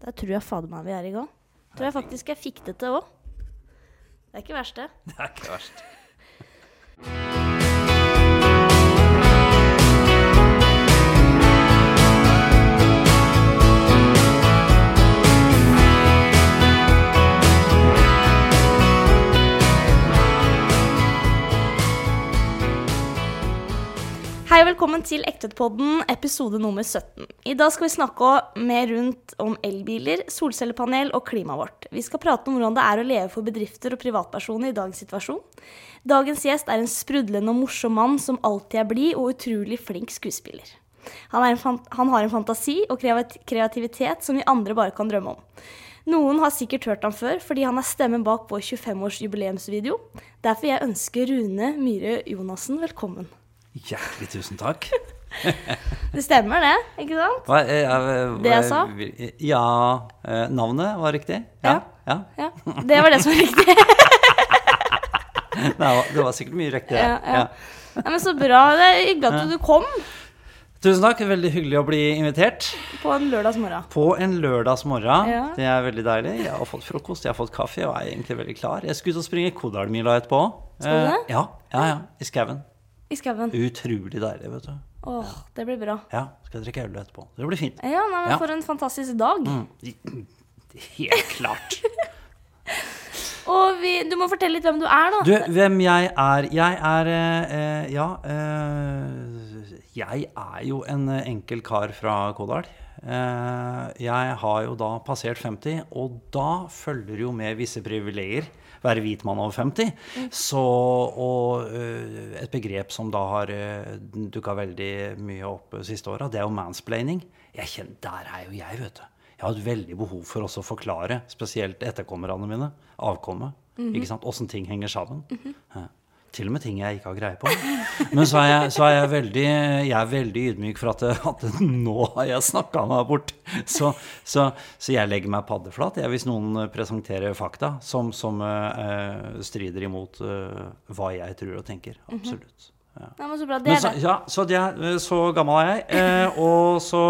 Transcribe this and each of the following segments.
Der tror jeg fader meg vi er i gang. Tror jeg faktisk jeg fikk det til òg. Det er ikke verst, det. Det er ikke verst. Hei og velkommen til Ektetpodden, episode nummer 17. I dag skal vi snakke mer rundt om elbiler, solcellepanel og klimaet vårt. Vi skal prate om hvordan det er å leve for bedrifter og privatpersoner i dagens situasjon. Dagens gjest er en sprudlende og morsom mann som alltid er blid og utrolig flink skuespiller. Han, han har en fantasi og kreat- kreativitet som vi andre bare kan drømme om. Noen har sikkert hørt ham før, fordi han er stemmen bak vår 25-års jubileumsvideo. Derfor jeg ønsker Rune Myhre Jonassen velkommen. Hjertelig tusen takk. Det stemmer det, ikke sant? Hva, jeg, jeg- Det jeg sa? Ja. eh, Navnet var riktig? Ja. ja. Ja, det var det som var riktig. Det, var, det var sikkert mye riktig. Ja, Ja, ja. Ja, men så bra. Det er hyggelig at du kom Tusen takk. Veldig hyggelig å bli invitert på en lørdagsmorgen. på en lørdagsmorgen. Ja. Det er veldig deilig. Jeg har fått frokost, jeg har fått kaffe og er egentlig veldig klar. Jeg skulle ut og springe Kodalmila etterpå. Skal du Eh, det? Ja, ja, ja. I skauen. I skauen. Utrolig deilig, vet du. Åh, det blir bra. Ja, skal drikke øl etterpå. Det blir fint. Ja, nei, men Ja. For en fantastisk dag. Mm. Helt klart. Og vi, du må fortelle litt hvem du er, da. Du, hvem jeg er? Jeg er eh, eh, Ja. Eh, jeg er jo en eh, enkel kar fra Kodal. Eh, jeg har jo da passert 50, og da følger jo med visse privilegier. Være hvit mann over 50. Så, og eh, et begrep som da har uh, dukka veldig mye opp uh, siste åra, det er jo mansplaining. Jeg kjenner, Der er jo jeg, vet du. Jeg har et veldig behov for også å forklare, spesielt etterkommerne mine, avkommet, ikke sant, åssen ting henger sammen. Ja. Til og med ting jeg ikke har greie på. Men så er jeg, så er jeg, veldig, jeg er veldig ydmyk for at, at nå har jeg snakka meg bort. Så, så, så jeg legger meg paddeflat jeg, hvis noen presenterer fakta som, som uh, strider imot uh, hva jeg tror og tenker. Absolutt. Ja. Nei, men så bra. Det er det. ja, så, er, så gammel er jeg. Eh, og så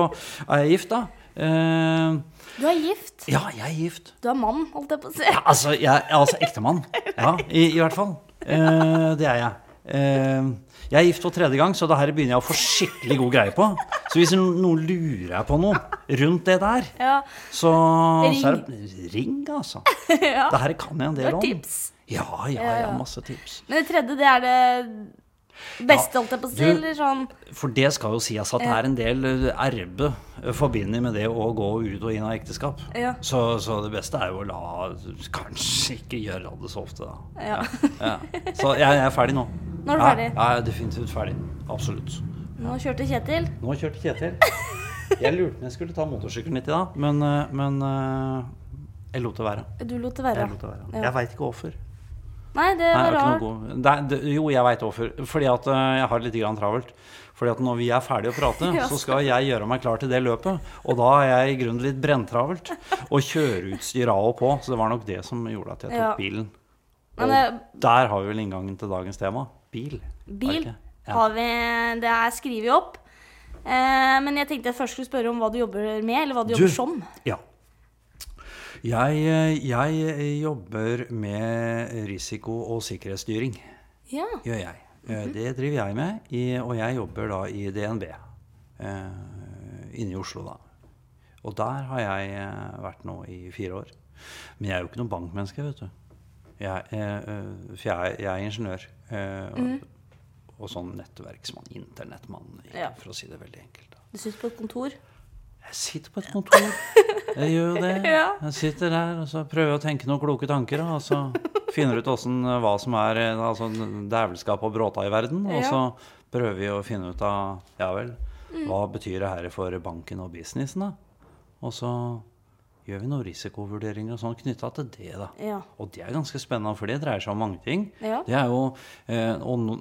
er jeg gift, da. Eh, Du er gift. ja, jeg er gift. Du er mann, holdt jeg på å si. Ja, altså, jeg, altså ektemann. Ja, i, i hvert fall. Eh, det er jeg. Eh, jeg er gift for tredje gang, så det her begynner jeg å få skikkelig god greie på. Så hvis noen lurer på noe rundt det der, Ja. så, så er det ring, altså. ja. Det her kan jeg en del om. Det var tips. Ja, ja, ja, masse tips. Men det tredje, det er det beste, holdt jeg på å si. Eller sånn For det skal jo sies at det er en del eh, erbe eh, forbundet med det å gå ut og inn av ekteskap. Ja. Så, så det beste er jo å la Kanskje ikke gjøre det så ofte, da. Ja. Ja. Så jeg, jeg er ferdig nå. Nå er du ferdig. Ja, jeg er definitivt ferdig. Absolutt. Nå kjørte Kjetil. Nå kjørte Kjetil. Jeg lurte på om jeg skulle ta motorsykkelen litt i dag, men, eh, men jeg lot det være. Du lot det være. Jeg lot det være. Ja. Jeg veit ikke hvorfor. Nei, det var rart. det, det, jo, jeg veit hvorfor. Fordi at eh, jeg har litt grann travelt. Fordi at når vi er ferdige å prate, Ja. så skal jeg gjøre meg klar til det løpet. Og da er jeg i grunnen litt brenntravelt. Og kjøreutstyr av og på. Så det var nok det som gjorde at jeg tok Ja. bilen. Og det- der har vi vel inngangen til dagens tema. Bil. Bil det? Ja. har vi Det er skrevet opp. Eh, men jeg tenkte jeg først skulle spørre om hva du jobber med, eller hva du, Du- jobber som. Ja. Jeg, eh, jeg jobber med risiko- og sikkerhetsstyring. Ja. gjør jeg. Eh, Det driver jeg med, og jeg jobber da i DNB eh, inne i Oslo, da. Og der har jeg eh, vært nå i fire år. Men jeg er jo ikke noe bankmenneske, vet du. Jeg, eh, eh, for jeg, jeg er ingeniør. Eh, og, og sånn nettverksmann, internettmann, Ja. for å si det veldig enkelt. Du sitter på et kontor. Jeg sitter på et kontor. Jeg gjør jo det. Jeg sitter der og så prøver jeg å tenke noen kloke tanker. Og så finner ut hvordan, hva som er eh, altså, dævelskap og bråta i verden. Og så prøver vi å finne ut av ja vel, hva betyr det her for banken og businessen. da? Og så gjør vi noen risikovurderinger og sånn knytta til det. da. Ja. Og det er ganske spennende, for det dreier seg om mange ting. Ja. Det er jo, eh, Og nå-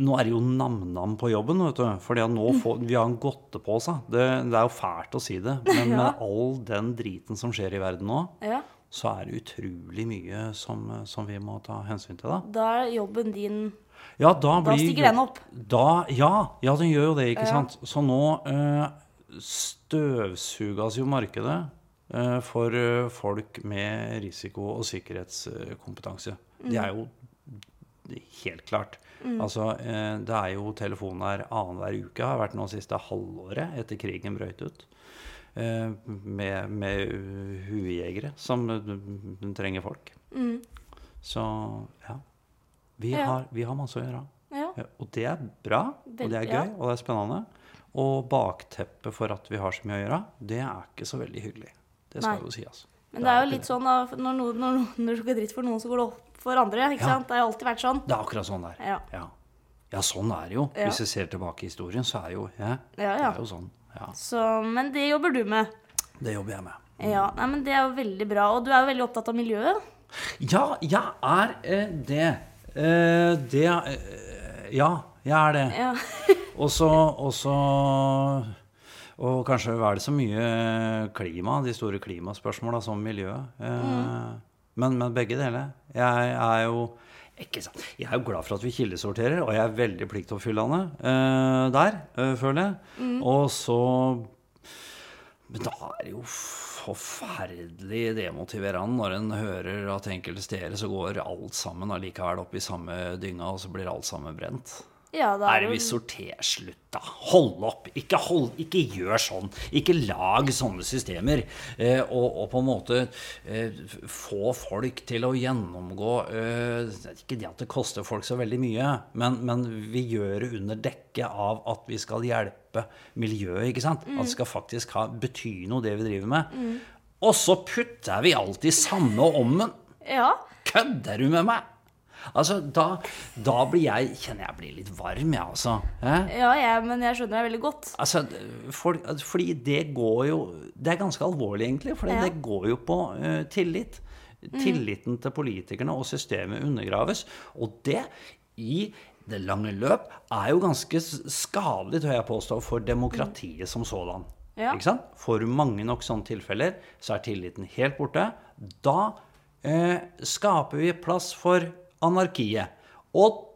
nå, er det jo nam-nam på jobben, vet du. Fordi nå får, vi har en godtepose. Det, det er jo fælt å si det, men Ja. med all den driten som skjer i verden nå, ja. så er det utrolig mye som, som vi må ta hensyn til, da. Da er jobben din Ja, da, Da stiger den opp. Da, ja, ja, den gjør jo det, ikke sant. Så nå eh, støvsuges jo markedet eh, for eh, folk med risiko- og sikkerhetskompetanse. Det er jo helt klart. Altså, eh, det er jo telefon her annenhver uke, har vært nå siste halvåret etter krigen brøt ut. eh, Med, med huejegere som eh, trenger folk. Så ja. Vi, Ja. Har, vi har masse å gjøre. Ja. Og det er bra, og det er gøy, og det er spennende. Og bakteppet for at vi har så mye å gjøre, det er ikke så veldig hyggelig. Det skal Nei. jo sies. Men det er jo litt sånn da, når, noe, når, når det går dritt for noen, så går det opp for andre. ikke Ja. sant? Det har jo alltid vært sånn. Det er akkurat sånn det er. Ja. Ja. Ja, sånn er det jo. Hvis jeg ser tilbake i historien, så er jo ja. Det er jo sånn. Ja, Så, men det jobber du med. Det jobber jeg med. Ja, nei, men Det er jo veldig bra. Og du er jo veldig opptatt av miljøet. Ja, jeg er eh, det. Eh, det eh, Ja, jeg er det. Ja. Og så Og kanskje er det så mye klima, de store klimaspørsmåla, som miljøet. Eh, men, men begge deler. Jeg er jo ikke sant. Jeg er jo glad for at vi kildesorterer, og jeg er veldig pliktoppfyllende uh, der, uh, føler jeg. Og så Men da er det jo forferdelig demotiverende når en hører at enkelte steder så går alt sammen allikevel opp i samme dynga, og så blir alt sammen brent. Ja, da Er vi sorterer sorter? Slutt, da. Hold opp. Ikke, hold, ikke gjør sånn. Ikke lag sånne systemer. Eh, og, og på en måte eh, få folk til å gjennomgå eh, Ikke det at det koster folk så veldig mye, men, men vi gjør det under dekke av at vi skal hjelpe miljøet. ikke sant? At det skal faktisk ha, bety noe, det vi driver med. Og så putter vi alltid samme ommen. Ja. Kødder du med meg? Altså, da, da blir jeg Kjenner jeg blir litt varm, jeg, altså. Eh? ja jeg, men jeg skjønner deg veldig godt. Altså, for, fordi det går jo Det er ganske alvorlig, egentlig. For Ja. det går jo på uh, tillit. Tilliten til politikerne og systemet undergraves. Og det, i det lange løp, er jo ganske skadelig, tør jeg påstå, for demokratiet som sådan. Ja. Ikke sant? For mange nok sånne tilfeller så er tilliten helt borte. Da eh, skaper vi plass for anarkiet. Og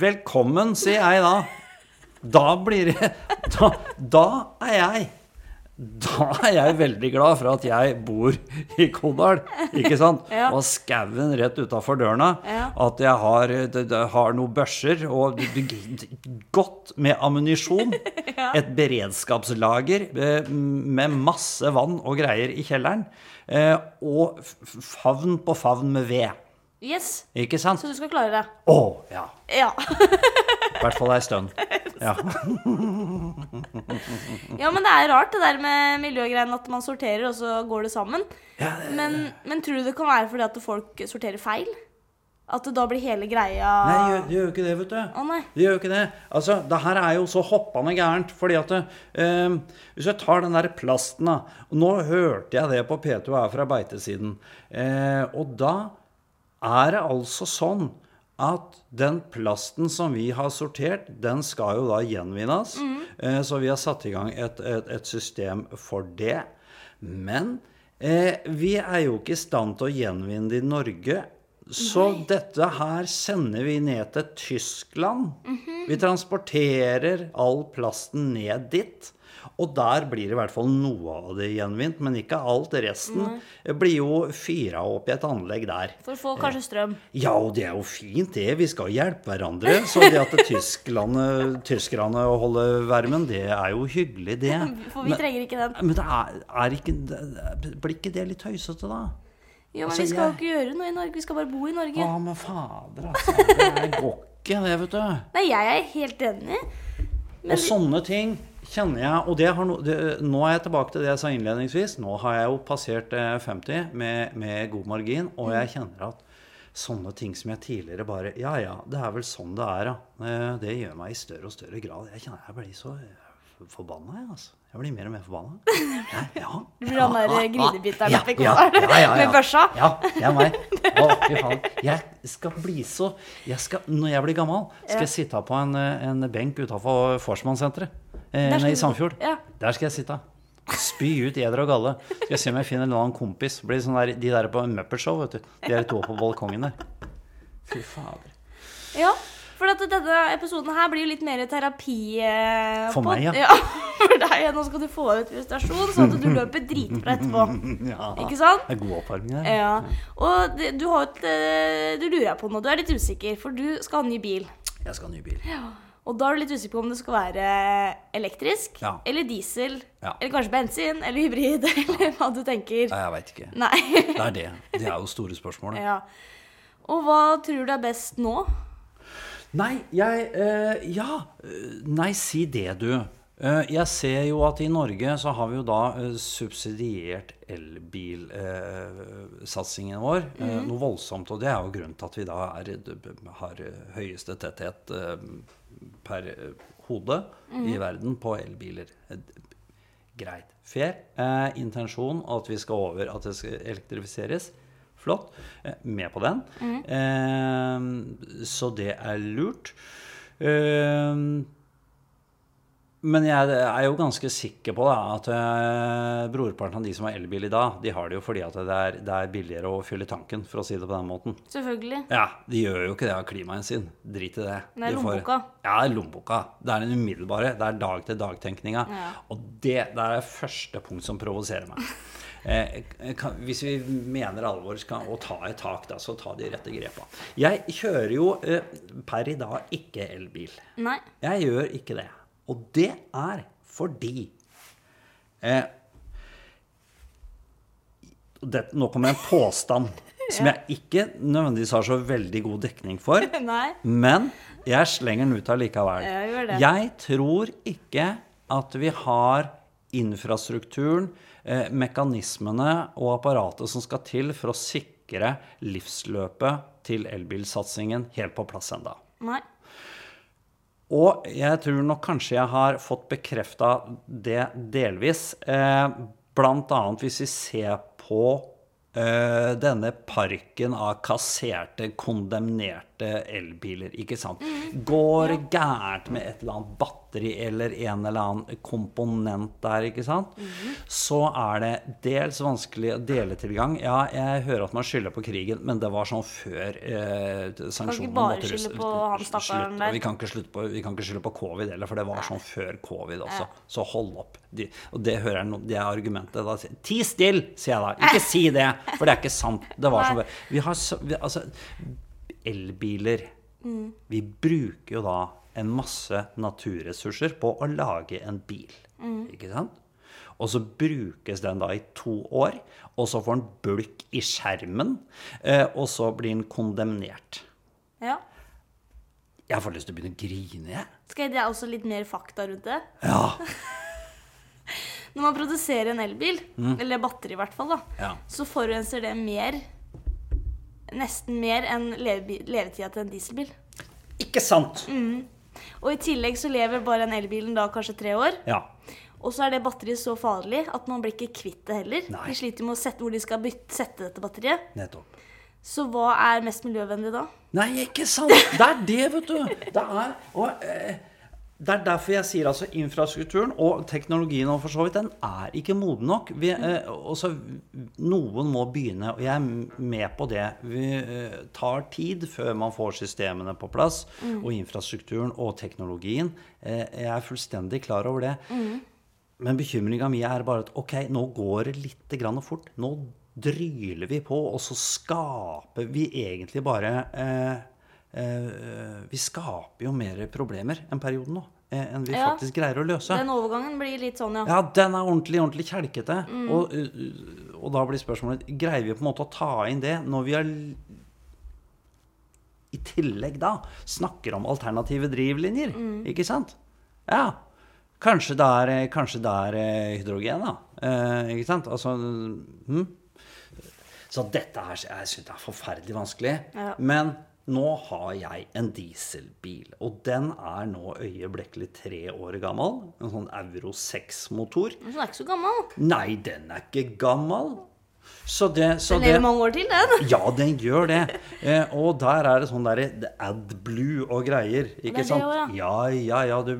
velkommen, sier jeg da. Da blir det Da, da er jeg da er jeg veldig glad for at jeg bor i Kodal, ikke sant? Ja. Og skauen rett utafor dørene. Ja. At jeg har, har noen børser og godt med ammunisjon. Et beredskapslager eh, med masse vann og greier i kjelleren. eh, Og favn på favn med ved. Yes. Ikke sant? Så du skal klare det. Å, ja. Ja. I hvert fall ei stund. Ja. ja, men det er rart det der med miljøgreiene at man sorterer, og så går det sammen. Ja, det- Men, men tror du det kan være fordi at folk sorterer feil? At det da blir hele greia Nei, det gjør, de gjør jo ikke det, vet du. Å nei. De gjør jo ikke det. Altså, det her er jo så hoppende gærent. fordi at eh, Hvis jeg tar den der plasten da, og Nå hørte jeg det på P2 her fra beitesiden. Eh, og da er det altså sånn at den plasten som vi har sortert, den skal jo da gjenvinnes. Eh, så vi har satt i gang et, et, et system for det. Men eh, vi er jo ikke i stand til å gjenvinne det i Norge. Så dette her sender vi ned til Tyskland. Vi transporterer all plasten ned dit. Og der blir i hvert fall noe av det gjenvint, men ikke alt. Resten blir jo fyra opp i et anlegg der. For å få kanskje strøm. Ja, og det er jo fint, det. Vi skal hjelpe hverandre. Så det at Tyskland, tyskerne holder varmen, det er jo hyggelig, det. For vi trenger ikke den. Men det er, er ikke, blir ikke det litt tøysete, da? Jo, men Altså, vi skal jo jeg- ikke gjøre noe i Norge. Vi skal bare bo i Norge. Å, men fader, altså. Det går ikke, det, vet du. Nei, jeg er helt enig. Og sånne ting kjenner jeg Og det har no, det, nå er jeg tilbake til det jeg sa innledningsvis. Nå har jeg jo passert eh, 50 med, med god margin, og jeg kjenner at sånne ting som jeg tidligere bare Ja, ja, det er vel sånn det er, ja. Eh, Det gjør meg i større og større grad. Jeg kjenner jeg blir så forbanna, jeg, altså. Jeg blir mer og mer forbanna. Ja, ja, Du blir han der grinebiteren ja, oppi ja, kålen med børsa. Ja, det er meg. Å, fy faen. Jeg skal bli så jeg skal, Når jeg blir gammel, skal jeg sitte på en, eh, en benk utafor Forsmannssenteret eh, nei, i Sandfjord. ja. Der skal jeg sitte. Spy ut eder og galle. Skal jeg se om jeg finner en eller annen kompis. Blir sånn der, de der på Muppet Show, vet du. De er to på balkongen der. Fy fader. Ja. For at denne episoden her blir jo litt mer terapi eh, For meg, ja. ja. For deg. Nå skal du få ut frustrasjon, sånn at du løper dritbra etterpå. Ja, Ikke sant? Det er god oppvarming der. Ja. Og det, du har et eh, Du lurer på noe. Du er litt usikker, for du skal ha ny bil. Jeg skal ha ny bil. Og da er du litt usikker på om det skal være elektrisk Ja. eller diesel. Ja. Eller kanskje bensin eller hybrid, eller hva du tenker. Nei, jeg veit ikke. Nei. Det er det. Det er jo store spørsmålet. ja. Og hva tror du er best nå? Nei, jeg eh, Ja. eh, Nei, si det, du. Eh, jeg ser jo at i Norge så har vi jo da subsidiert elbilsatsingen vår eh, noe voldsomt. Og det er jo grunnen til at vi da er, har høyeste tetthet per hode hode i verden på elbiler. Eh, Greit. Fair. Eh, intensjon at vi skal over, at det skal elektrifiseres. Flott. Eh, med på den. Eh, så det er lurt. Eh, men jeg er jo ganske sikker på da, at eh, brorparten av de som har elbil i dag, de har det jo fordi at det er, det er billigere å fylle tanken, for å si det på den måten. Selvfølgelig. Ja, de gjør jo ikke det av klimaen sin. Drit i det. Det er De lommeboka. Ja, det er lommeboka. Det er den umiddelbare. Det er dag-til-dag-tenkninga. Ja. Og det, det er det første punkt som provoserer meg. Eh, kan, hvis vi mener alvor skal, og ta et tak, da, så ta de rette grepa. Jeg kjører jo eh, per i dag ikke elbil. Nei. Jeg gjør ikke det. Og det er fordi eh, det, Nå kommer en påstand som jeg ikke nødvendigvis har så veldig god dekning for. Men jeg slenger den ut allikevel. Jeg. Jeg tror ikke at vi har infrastrukturen, eh, mekanismene og apparatet som skal til for å sikre livsløpet til elbilsatsingen helt på plass enda. Nei. Og jeg tror nok kanskje jeg har fått bekrefta det delvis. Eh, blant annet hvis vi ser på eh, denne parken av kasserte, kondemnerte elbiler. Ikke sant? Går det gærent med et eller annet batteri eller en eller annen komponent der, ikke sant? så er det dels vanskelig å dele tilgang. Ja, jeg hører at man skylder på krigen, men det var sånn før eh, sanksjonene måtte russe. Vi kan ikke, skylde på, vi kan ikke skylde på covid heller, for det var sånn før covid også. Så hold opp. De, og det hører jeg no, det er argumentet. Da. Ti still, sier jeg da. Ikke si det, for det er ikke sant. Det var sånn Vi har vi, altså Elbiler. Vi bruker jo da en masse naturressurser på å lage en bil. Ikke sant? Og så brukes den da i to år, og så får den bulk i skjermen, eh, og så blir den kondemnert. Ja. Jeg får lyst til å begynne å grine, jeg. Skal jeg også litt mer fakta rundt det? Ja. Når man produserer en elbil, eller batteri i hvert fall, da, Ja. så forurenser det mer Nesten mer enn leve, levetida til en dieselbil. Ikke sant? Og i tillegg så lever bare den elbilen da kanskje tre år. Ja. Og så er det batteriet så farlig at man blir ikke kvitt det heller. Nei. De sliter med å sette hvor de skal bytte, sette dette batteriet. Nettopp. Så hva er mest miljøvennlig da? Nei, ikke sant? Det er det, vet du. Det er, og, eh, det er derfor jeg sier altså infrastrukturen og teknologien og for så vidt, den er ikke moden nok. Vi, eh, også, noen må begynne, og jeg er med på det. Vi eh, tar tid før man får systemene på plass, og infrastrukturen og teknologien. Eh, jeg er fullstendig klar over det. Men bekymringa mi er bare at ok, nå går det litt grann fort. Nå dryler vi på, og så skaper vi egentlig bare eh, Vi skaper jo mer problemer enn perioden nå eh, enn vi Ja. faktisk greier å løse. Den overgangen blir litt sånn, ja. Ja, den er ordentlig, ordentlig kjelkete. Og, uh, og da blir spørsmålet Greier vi på en måte å ta inn det når vi har i tillegg da snakker om alternative drivlinjer? Ikke sant? Ja. Kanskje det er, eh, kanskje det er eh, hydrogen, da. Eh, ikke sant? Altså hm? Så dette her jeg synes det er forferdelig vanskelig. Ja. Men nå har jeg en dieselbil, og den er nå øyeblikkelig tre år gammel. En sånn Euro 6-motor. Den er ikke så gammel. Nei, den er ikke gammel. Så det, så Den det lever mange år til, den. Ja, den gjør det. Eh, og der er det sånn derre AdBlue og greier. Det er Ikke det sant? også, Ja, ja, ja. Du,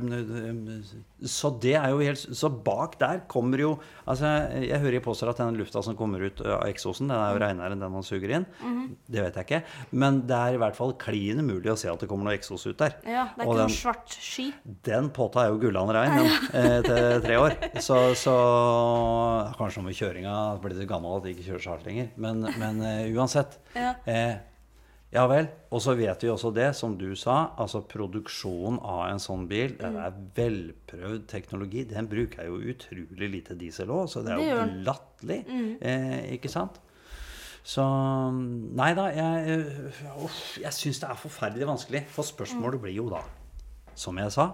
så det er jo helt Så bak der kommer jo Altså, jeg hører påstår at den lufta som kommer ut av eksosen, den er jo renere enn den man suger inn. Mhm. Det vet jeg ikke. Men det er i hvert fall klin umulig å se at det kommer noe eksos ut der. Ja, Det er Og ikke den- noen svart sky. den påta er jo gullan rein den, eh, til tre år. Så, så kanskje om kjøringa blir litt gammel at de ikke kjører så hardt lenger. Men, men uh, uansett. Ja. Eh, ja vel. Og så vet vi også det, som du sa. altså Produksjonen av en sånn bil, det Mm. er velprøvd teknologi. Den bruker jo utrolig lite diesel òg, så det er Det jo gjør den. Mm. Eh, ikke sant? Så Nei da, jeg, eh, uff, jeg syns det er forferdelig vanskelig. For spørsmålet blir jo da, som jeg sa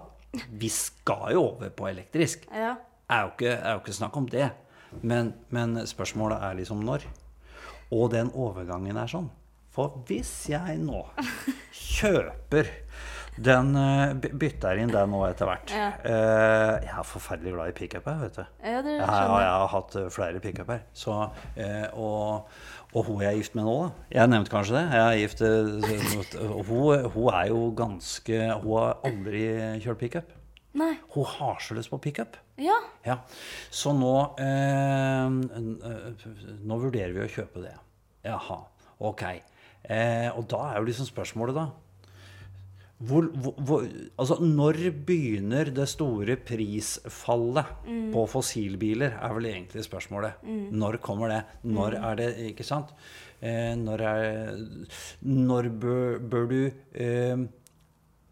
Vi skal jo over på elektrisk. Ja. Det er jo ikke, er jo ikke snakk om det. Men, men spørsmålet er liksom når. Og den overgangen er sånn. For hvis jeg nå kjøper den eh, by- Bytter inn den nå etter hvert. Ja. Eh, Jeg er forferdelig glad i pickuper, vet du. Ja, det Jeg, har- jeg. har hatt eh, flere pickuper. Så, og, og hun jeg er gift med nå, da. Jeg nevnte kanskje det. Jeg er gift, hun, hun er jo ganske Hun har aldri kjørt pickup. Nei. Hun har så lyst på pickup. Ja. Ja. Så nå eh, Nå vurderer vi å kjøpe det. Jaha. Ok. Eh, og da er jo liksom spørsmålet, da hvor, hvor, hvor, altså når begynner det store prisfallet Mm. på fossilbiler, er vel egentlig spørsmålet. Når kommer det? Når Mm. er det Ikke sant? Eh, når er Når bør, bør du eh,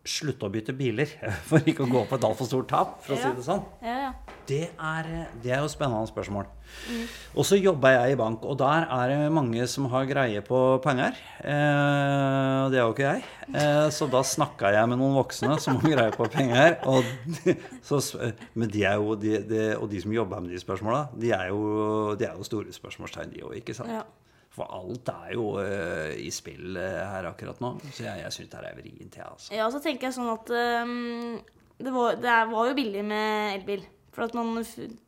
slutte å bytte biler for ikke å gå på et altfor stort tap, for å si det sånn? Ja, ja. Det er, det er jo spennende spørsmål. Og så jobber jeg i bank, og der er det mange som har greie på penger. Eh, det er jo ikke jeg. Eh, så da snakka jeg med noen voksne som har greie på penger. Og, så, men de er jo, de, de, og de som jobber med de spørsmåla, de er jo, de er jo store spørsmålstegn, de òg, ikke sant? Ja. For alt er jo uh, i spill uh, her akkurat nå. Så jeg, jeg syns det er vrient, jeg, altså. Ja, så tenker jeg sånn at um, det, var, det var jo billig med elbil. For at man,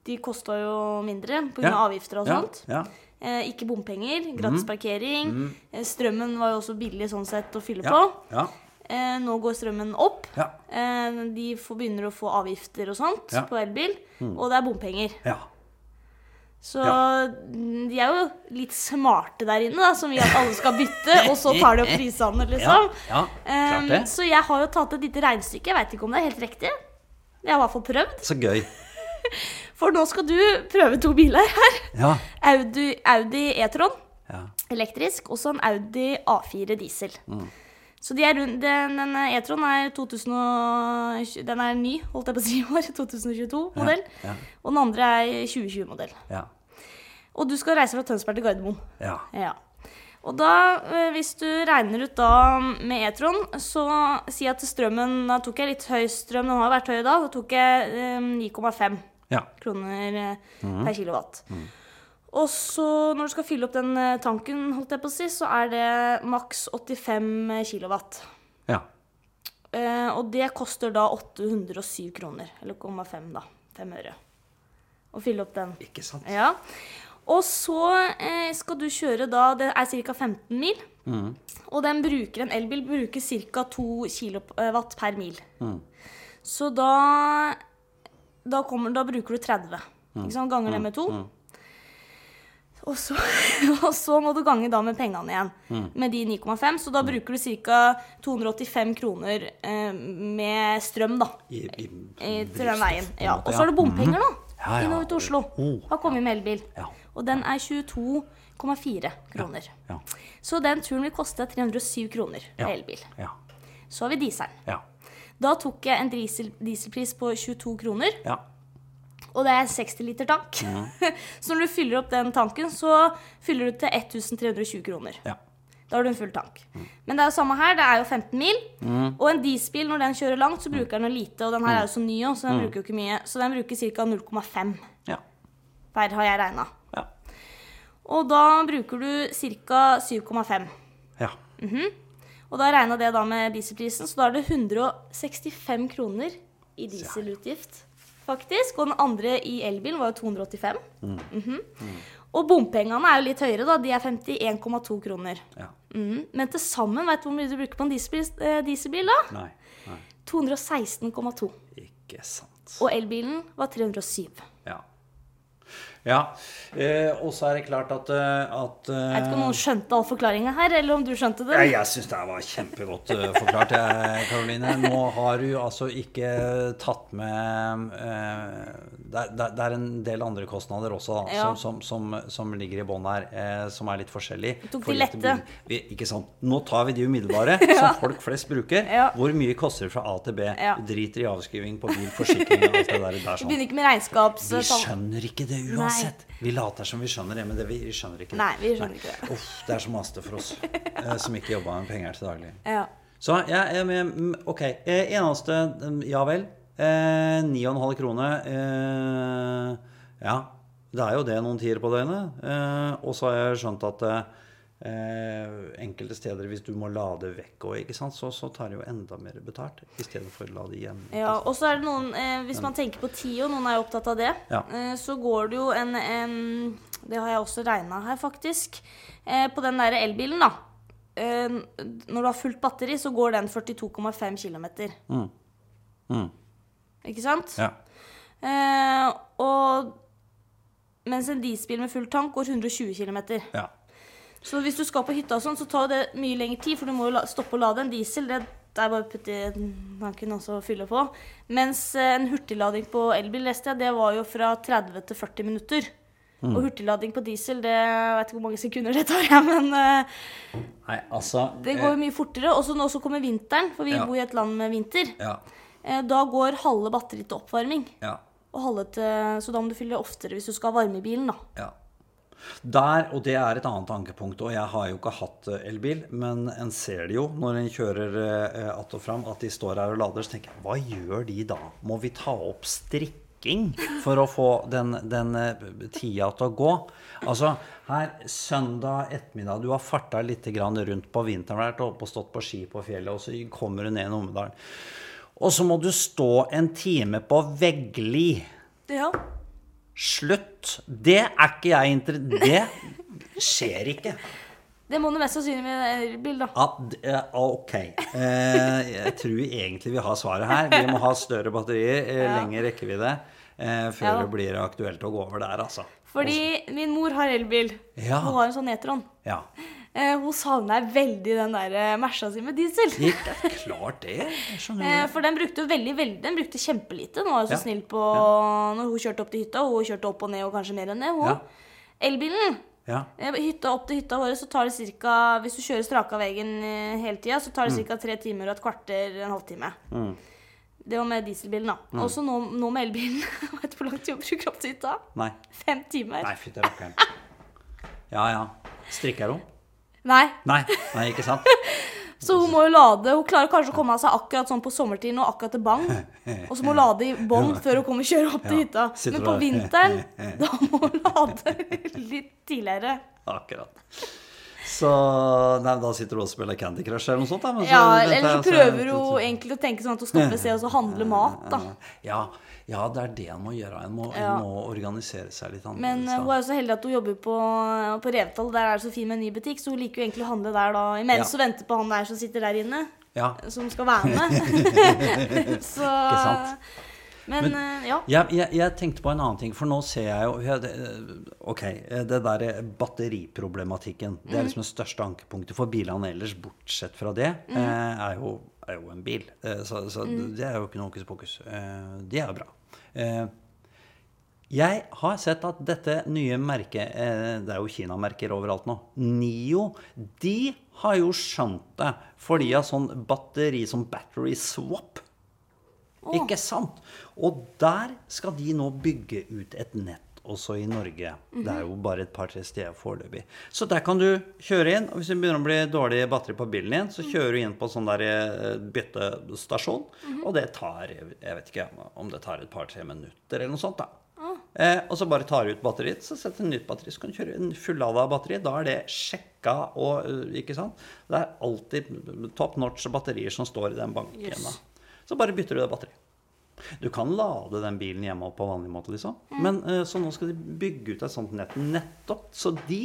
de kosta jo mindre pga. Ja. av avgifter og sånt. ja. Eh, ikke bompenger, gratis parkering. Eh, strømmen var jo også billig sånn sett å fylle Ja. på. Ja. Eh, nå går strømmen opp. Ja. Eh, de får, begynner å få avgifter og sånt Ja. på elbil. Og det er bompenger. ja. Så Ja. mm, de er jo litt smarte der inne, da, som vil at alle skal bytte, og så tar de opp prisene, liksom. ja. Eh, så jeg har jo tatt et lite regnestykke. Jeg veit ikke om det er helt riktig. Jeg har i hvert fall prøvd. Så gøy. For nå skal du prøve to biler her. Ja. Audi, Audi E-tron ja. elektrisk, og så en Audi A4 diesel. Mm. Så de rundt, den, den E-tron er den er ny, holdt jeg på å si år. 2022-modell. Ja. Og den andre er 2020-modell. Ja. Og du skal reise fra Tønsberg til Gardermoen. Ja. Ja. Og da, eh, hvis du regner ut da med E-tron, så si at strømmen Da tok jeg litt høy strøm, den har vært høy i dag. Da tok jeg eh, 9,5 ja. kroner eh, Mhm. per kilowatt. Og så når du skal fylle opp den eh, tanken, holdt jeg på å si, så er det maks 85 kilowatt. ja. Eh, og det koster da 807 kroner. Eller 0,5, da. 5 øre. Å fylle opp den. Ikke sant? Ja. Og så eh, skal du kjøre da Det er ca. 15 mil. Mm. Og den bruker, en elbil bruker ca. 2 kilowatt per mil. Mm. Så da da, kommer, da bruker du 30. Mm. Ikke sant? Ganger det med to. Og så, og så må du gange da med pengene igjen, Mm. med de 9,5. Så da bruker du ca. 285 kroner eh, med strøm, da. I, i, I, til den veien. Ja. Og så er det bompenger, da. Ja, ja. Innover til Oslo. Oh. Har kommet med elbil. Ja. Og den er 22,4 kroner. Ja. Så den turen vil koste 307 kroner med elbil. Ja. Så har vi dieselen. Da tok jeg en diesel, dieselpris på 22 kroner, Ja. og det er 60 liter tank. så når du fyller opp den tanken, så fyller du til 1320 kroner. Ja. Da har du en full tank. Men det er jo samme her, det er jo 15 mil. Mm. Og en dieselbil, når den kjører langt, så bruker den jo lite. Og den her er jo så ny òg, så den bruker jo ikke mye. Så den bruker ca. 0,5 Ja. per, har jeg regna. Ja. Og da bruker du ca. 7,5. Ja. Og da regna det da med dieselprisen, så da er det 165 kroner i dieselutgift faktisk. Og den andre i elbilen var jo 285. Mhm. Og bompengene er jo litt høyere, da. De er 51,2 kroner. Ja. Mhm. Men til sammen, vet du hvor mye du bruker på en dieselbil, eh, dieselbil da? Nei. Nei. 216,2. Ikke sant. Og elbilen var 307. Ja. Ja. Eh, og så er det klart at, eh, at eh, Jeg vet ikke om noen skjønte all forklaringa her, eller om du skjønte det? Ja, jeg syns det var kjempegodt eh, forklart, jeg, Karoline. Nå har du altså ikke tatt med eh, det, er, det er- en del andre kostnader også da, Ja. som, som, som, som ligger i bånn her, eh, som er litt forskjellige. Tok de lette. Vi, ikke sant? Nå tar vi de umiddelbare, som folk flest bruker. Ja. Hvor mye koster det fra A til B? Ja. Driter i avskriving på bil, forsikring og alt det der. der sånn. Begynner ikke med regnskaps... Vi skjønner ikke det uansett. Vi later som vi skjønner det, men det, vi skjønner ikke det. Nei, vi skjønner ikke det. Uff, det er så maste for oss eh, som ikke jobber med penger til daglig. Ja. Så jeg er mm, Ok. eh, Eneste Ja vel. Eh, 9,5 kroner. Eh, ja. Det er jo det noen tider på døgnet. Eh, og så har jeg skjønt at eh, enkelte steder, hvis du må lade vekk og så, så tar det jo enda mer betalt i stedet for å lade igjen. Ja, og så er det noen eh, Hvis man tenker på tida, noen er jo opptatt av det, Ja. eh, så går det jo en, en Det har jeg også regna her, faktisk. Eh, på den der elbilen, da. Når du har fullt batteri, så går den 42,5 km. Mm. Mm. Ikke sant? Ja. Eh, og mens en dieselbil med full tank går 120 km. ja. Så hvis du skal på hytta og sånn, så tar det mye lengre tid, for du må jo stoppe å lade en diesel. Det, er bare å putte tanken og fylle på. Mens eh, en hurtiglading på elbil leste jeg, det var jo fra 30 til 40 minutter. Og hurtiglading på diesel, det jeg vet ikke hvor mange sekunder det tar, jeg, men eh, Nei, altså det går jo mye fortere. Og så nå så kommer vinteren, for vi Ja. bor i et land med vinter. Ja. Eh, da går halve batteriet til oppvarming. Ja. Til, så da må du fylle oftere hvis du skal ha varme i bilen, da. Ja. Der, og det er et annet ankepunkt, og jeg har jo ikke hatt eh, elbil, men en ser det jo når en kjører eh, att og fram, at de står her og lader, så tenker jeg, hva gjør de da? Må vi ta opp strikking for å få den, den tida til å gå? Altså, her søndag ettermiddag, du har farta litt grann rundt på vinteren, vært oppe og stått på ski på fjellet, og så kommer du ned i Numedalen. Og så må du stå en time på Veggli. Ja. Slutt! Det er ikke jeg interessert Det skjer ikke. Det må du mest sannsynlig med elbil, da. Ja, eh, ok. Eh, jeg tror egentlig vi har svaret her. Vi må ha større batterier, eh, Ja. lengre rekkevidde, eh, før Ja det blir aktuelt å gå over der, altså. Fordi min mor har elbil. Ja. Hun har en sånn Netron. Ja. Eh, hun savner veldig den der Mersa Merca si med diesel. Det er klart det. Eh, for den brukte veldig, veldig Den brukte kjempelite. Hun var jo så Ja. snill på når hun kjørte opp til hytta. Hun kjørte opp og ned, og kanskje mer enn det. Hun. Ja. Elbilen Ja. eh, hytta opp til hytta vår, så tar det ca. Hvis du kjører straka veien eh, hele tida, så tar det ca. tre timer og et kvarter, en halvtime. Mm. Det var med dieselbilen, da. Og så nå, nå med elbilen. Vet du hvor lang tid hun bruker opp til hytta? Nei. Fem timer. Nei, fytti rakkeren. Ja ja. Strikker hun? Nei. Nei. Nei, ikke sant? Så hun må jo lade Hun klarer kanskje å komme av seg akkurat sånn på sommertiden og akkurat til bang. Og så må hun lade i bånn før hun kommer kjører opp til hytta. Men på vinteren, da må hun lade litt tidligere. Akkurat. Så nei, da sitter du og spiller Candy Crush eller noe sånt? Da, men så Ja, eller så så- prøver hun egentlig å tenke sånn at hun stopper seg og så handler mat, da. Ja, ja, det er det en må gjøre. En må, en Ja. må organisere seg litt annerledes. Men eh, hun er jo så heldig at hun jobber på, på Revetal. Der er det så fin med en ny butikk, så hun liker jo egentlig å handle der da imens Ja. hun venter på han der som sitter der inne. Ja. Som skal være med. så sant? Men, Men- eh, ja. Jeg, jeg, jeg tenkte på en annen ting, for nå ser jeg jo jeg, Ok, det der batteriproblematikken. Det er liksom det største ankepunktet for bilene ellers, bortsett fra det, Mm. er, jo, er jo en bil. Så, Så, mm. det er jo ikke noe hokus pokus. Eh, Det er jo bra. Eh, Jeg har sett at dette nye merket eh, Det er jo Kina-merker overalt nå. Nio. De har jo skjønt det for de har sånn batteri som battery swap. Ikke sant? Og der skal de nå bygge ut et nett også i Norge. Det er jo bare et par-tre steder foreløpig. Så der kan du kjøre inn. og Hvis det begynner å bli dårlig batteri på bilen din, så kjører du inn på sånn der eh, byttestasjon. Og det tar jeg vet ikke om det tar et par-tre minutter eller noe sånt. da. Eh, og så bare tar du ut batteriet, så setter du nytt batteri. Så kan du kjøre en fullada batteri. Da er det sjekka og eh, Ikke sant? Det er alltid top notch batterier som står i den banken. Yes. Så bare bytter du det batteriet. Du kan lade den bilen hjemme på vanlig måte, liksom. Men eh, Så nå skal de bygge ut et sånt nett nettopp. Så de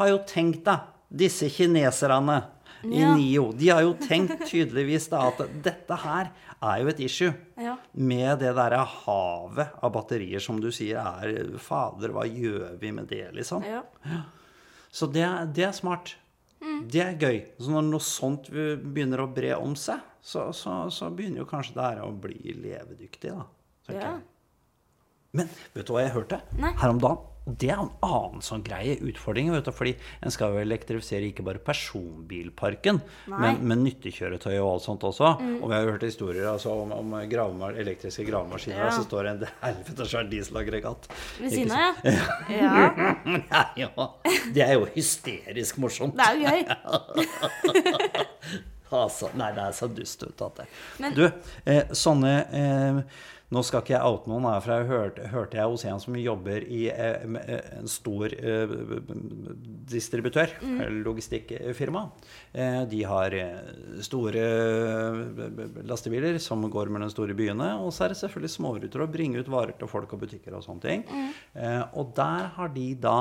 har jo tenkt, da, disse kineserne i Ja. NIO, de har jo tenkt tydeligvis da at dette her er jo et issue. Ja. Med det derre havet av batterier som du sier er Fader, hva gjør vi med det, liksom? Ja. Så det, det er smart. Det er gøy. Så når noe sånt begynner å bre om seg, så, så, så begynner jo kanskje det her å bli levedyktig, da. Ja. Men vet du hva jeg hørte Nei. her om dagen? Det er en annen sånn greie utfordring. vet du, fordi en skal jo elektrifisere ikke bare personbilparken, men, men nyttekjøretøy og alt sånt også. Og vi har jo hørt historier altså, om, om gravema- elektriske gravemaskiner. Ja. Så står det en helvete svær dieselaggregat. Ved siden av, ja. ja. Det er jo, det er jo hysterisk morsomt. Det er jo gøy. Altså, nei, det er så dust ut at det. Men- Du, eh, sånne eh, Nå skal ikke jeg oute noen, her, for jeg hørte, hørte jeg hos en som jobber i eh, eh, en stor eh, distributør, Mm. logistikkfirma. Eh, de har store lastebiler som går mellom de store byene. Og så er det selvfølgelig småruter å bringe ut varer til folk og butikker og sånne ting. Mm. Eh, og der har de da,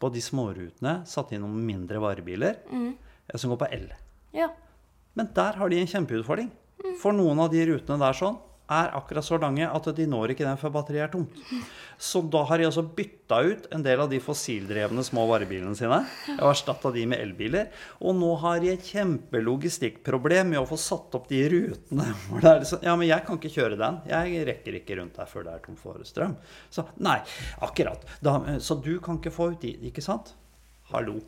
på de smårutene, satt inn noen mindre varebiler Mm. som går på el. Ja. Men der har de en kjempeutfordring. For noen av de rutene der sånn er akkurat så lange at de når ikke den før batteriet er tomt. Så da har de altså bytta ut en del av de fossildrevne små varebilene sine og erstatta de med elbiler. Og nå har de et kjempelogistikkproblem med å få satt opp de rutene. Er liksom, ja, men jeg kan ikke kjøre den. Jeg rekker ikke rundt der før det er tom for strøm. Så nei, akkurat. Da, så du kan ikke få ut de, ikke sant? Hallo.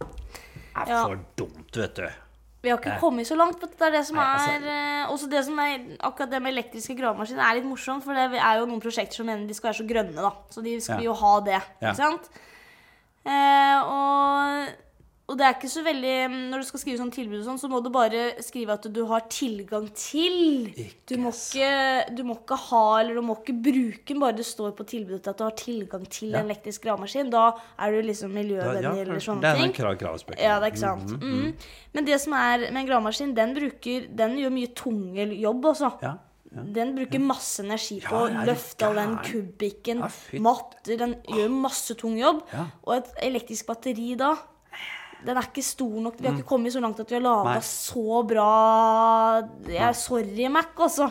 Det er for dumt, vet du. Vi har ikke kommet så langt. Det er det som Nei, altså- er eh, Også det som er Akkurat det med elektriske gravemaskiner er litt morsomt, for det er jo noen prosjekter som mener de skal være så grønne, da. Så de skal Ja. jo ha det. Ikke sant? Eh, og, og det er ikke så veldig Når du skal skrive sånn tilbud og sånn, så må du bare skrive at du har tilgang til. Du må ikke, du må ikke ha eller du må ikke bruke den, bare det står på tilbudet at du har tilgang til Ja. en elektrisk gravemaskin. Da er du liksom miljøvennlig ja, eller sånne det er ting. en krav. Ja, det er ikke sant. Mm. Men det som er med en gravemaskin, den bruker Den gjør mye tunge jobb, også. Ja, ja. Den bruker masse energi på å ja, løfte all den kubikken, Ja, matter Den gjør masse tung jobb. Og et elektrisk batteri da den er ikke stor nok. Vi har ikke kommet så langt at vi har laga Mm. Så bra Jeg er sorry, Mac, altså.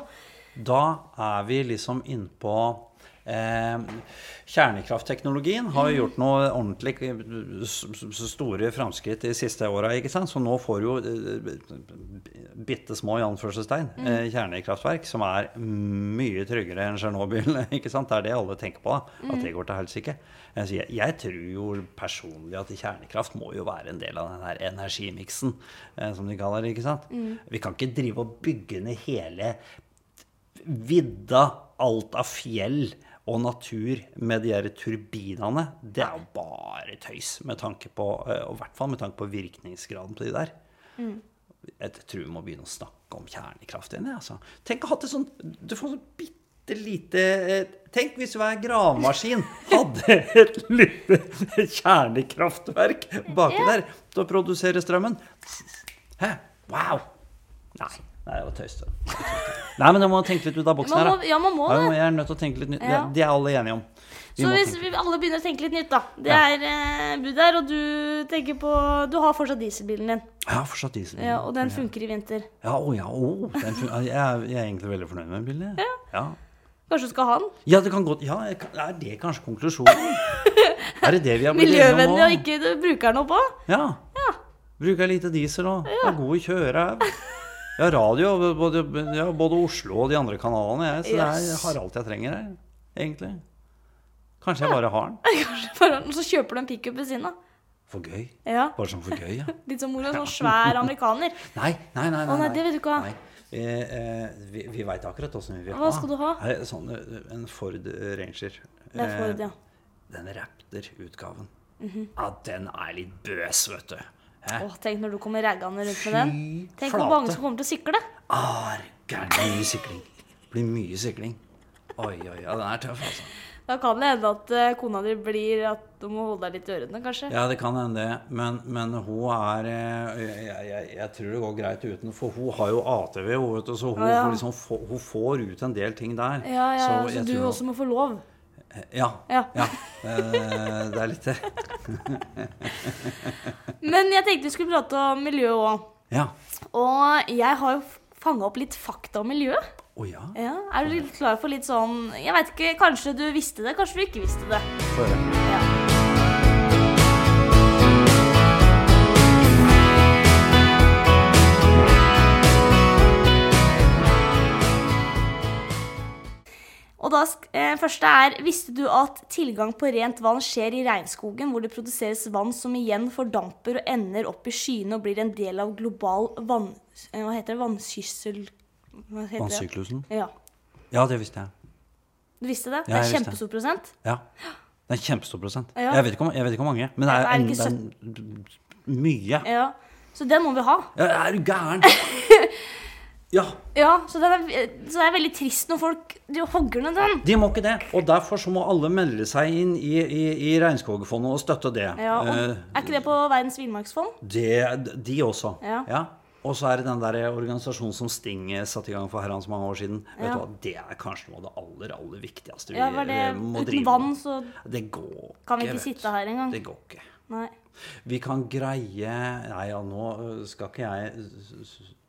Da er vi liksom innpå Kjernekraftteknologien har jo gjort noe ordentlig store framskritt de siste åra. Så nå får jo eh, bitte små i anførselstegn eh, kjernekraftverk, som er mye tryggere enn Tsjernobyl. Det er det alle tenker på, at det går til helsike. Jeg, jeg tror jo personlig at kjernekraft må jo være en del av den her energimiksen, eh, som de kaller det. ikke sant? Vi kan ikke drive og bygge ned hele vidda, alt av fjell og natur med de her turbinene, det er jo bare tøys, med tanke på, eh, og i hvert fall med tanke på virkningsgraden på de der. Jeg tror vi må begynne å snakke om kjernekraft igjen. Altså. Tenk å ha det sånn Du får sånn bitte lite eh, Tenk hvis hver gravemaskin hadde et lite kjernekraftverk baki Ja. der til å produsere strømmen. Hæ? Wow! Nei, nei det var tøys. Nei, men jeg må tenke litt ut av boksen her. da. ja, man må det. jeg er nødt til å tenke litt nytt. Ja. Det, det er alle enige om. Vi Så må hvis tenke. vi alle begynner å tenke litt nytt, da. Det Ja. er eh, bud der, og du tenker på Du har fortsatt dieselbilen din. Jeg har fortsatt diesel. Ja, og den funker i vinter. Ja, å ja, å, den fun jeg, er, jeg er egentlig veldig fornøyd med bilen. jeg. Ja. Kanskje du skal ha den? ja, det kan godt Ja, jeg kan- er det kanskje konklusjonen? er det det vi har blitt enige om Miljøvennlig nå? og ikke du bruker den oppå? Ja. Bruker lite diesel og er god i kjøre. Har radio, både, ja, både Oslo og de andre kanalene, jeg, så det er, jeg har alt jeg trenger her, egentlig. Kanskje jeg bare har den. Bare, så kjøper du en pickup ved siden av. For gøy. Ja. Bare sånn for gøy, ja. Litt som mor, en sånn svær amerikaner. Nei, nei, nei. Å, nei, det vil du ikke ha. Nei. Eh, eh, vi vi veit akkurat åssen vi vil ha. Hva skal du ha? Sånn, eh, en Ford Ranger. Det er Ford, ja. Den Raptor-utgaven. Ja, den er litt bøs, vet du. Åh, tenk når du kommer raggende rundt med den. Tenk hvor mange som kommer til å sykle. Blir mye sykling. Blir mye sykling. Oi, oi, ja, den er tøff, altså. Da kan det hende at eh, kona di blir at du må holde deg litt i ørene, kanskje. Ja, det kan hende det. Men, men hun er eh, jeg, jeg, jeg tror det går greit uten. For hun har jo ATV, vet du, så hun, Ja, ja. får liksom, hun får ut en del ting der. Ja, ja, så, så du tror- også må få lov. Ja. Ja. ja. Eh, Det er litt det. Men jeg tenkte vi skulle prate om miljø òg. Ja. Og jeg har jo fanga opp litt fakta om miljøet. Oh, ja. Ja, er du klar for litt sånn Jeg vet ikke, kanskje du visste det, kanskje du ikke visste det. Før? høre. Ja. Og da, eh, første er Visste du at tilgang på rent vann skjer i regnskogen, hvor det produseres vann som igjen fordamper og ender opp i skyene og blir en del av global vann... eh, Hva heter det? Vannsyssel... Hva heter det? Vannsyklusen? Ja. Ja, det visste jeg. Du visste det? Ja, det er det. kjempestor prosent. Ja. Det er kjempestor prosent. Ja. Jeg, vet ikke jeg vet ikke hvor mange, men det er, Er en, det er mye. Ja. Så den må vi ha. Ja, er du gæren? Ja, Ja, så, det er, så det er veldig trist når folk de hogger ned den. de må ikke det. Og derfor så må alle melde seg inn i, i, i Regnskogfondet og støtte det. Ja, og, Eh, er ikke det på Verdens villmarksfond? det. De også. Ja. Og så er det den der organisasjonen som Sting satte i gang for herrens mange år siden. Vet du hva, Det er kanskje noe av det aller, aller viktigste vi Ja, det, må drive må Uten vann, med. så Det går kan vi ikke sitte her engang. Det går ikke. Nei. Vi kan greie Nei, ja, nå øh, skal ikke jeg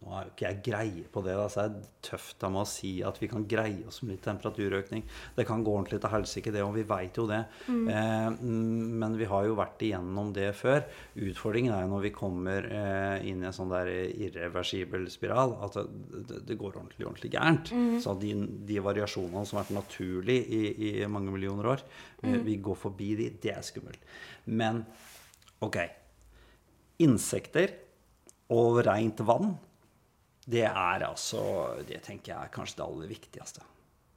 Nå er ikke jeg greie på det. Da, så er det tøft av meg å si at vi kan greie oss med litt temperaturøkning. Det kan gå ordentlig til helsike, det, og vi veit jo det. Eh, mm, men vi har jo vært igjennom det før. Utfordringen er jo når vi kommer eh, inn i en sånn der irreversibel spiral, at det, det, går ordentlig, ordentlig gærent. Så de, de variasjonene som har vært naturlige i, i mange millioner år, vi, vi går forbi de. Det er skummelt. Men Ok. Insekter og rent vann, det er altså Det tenker jeg er kanskje det aller viktigste.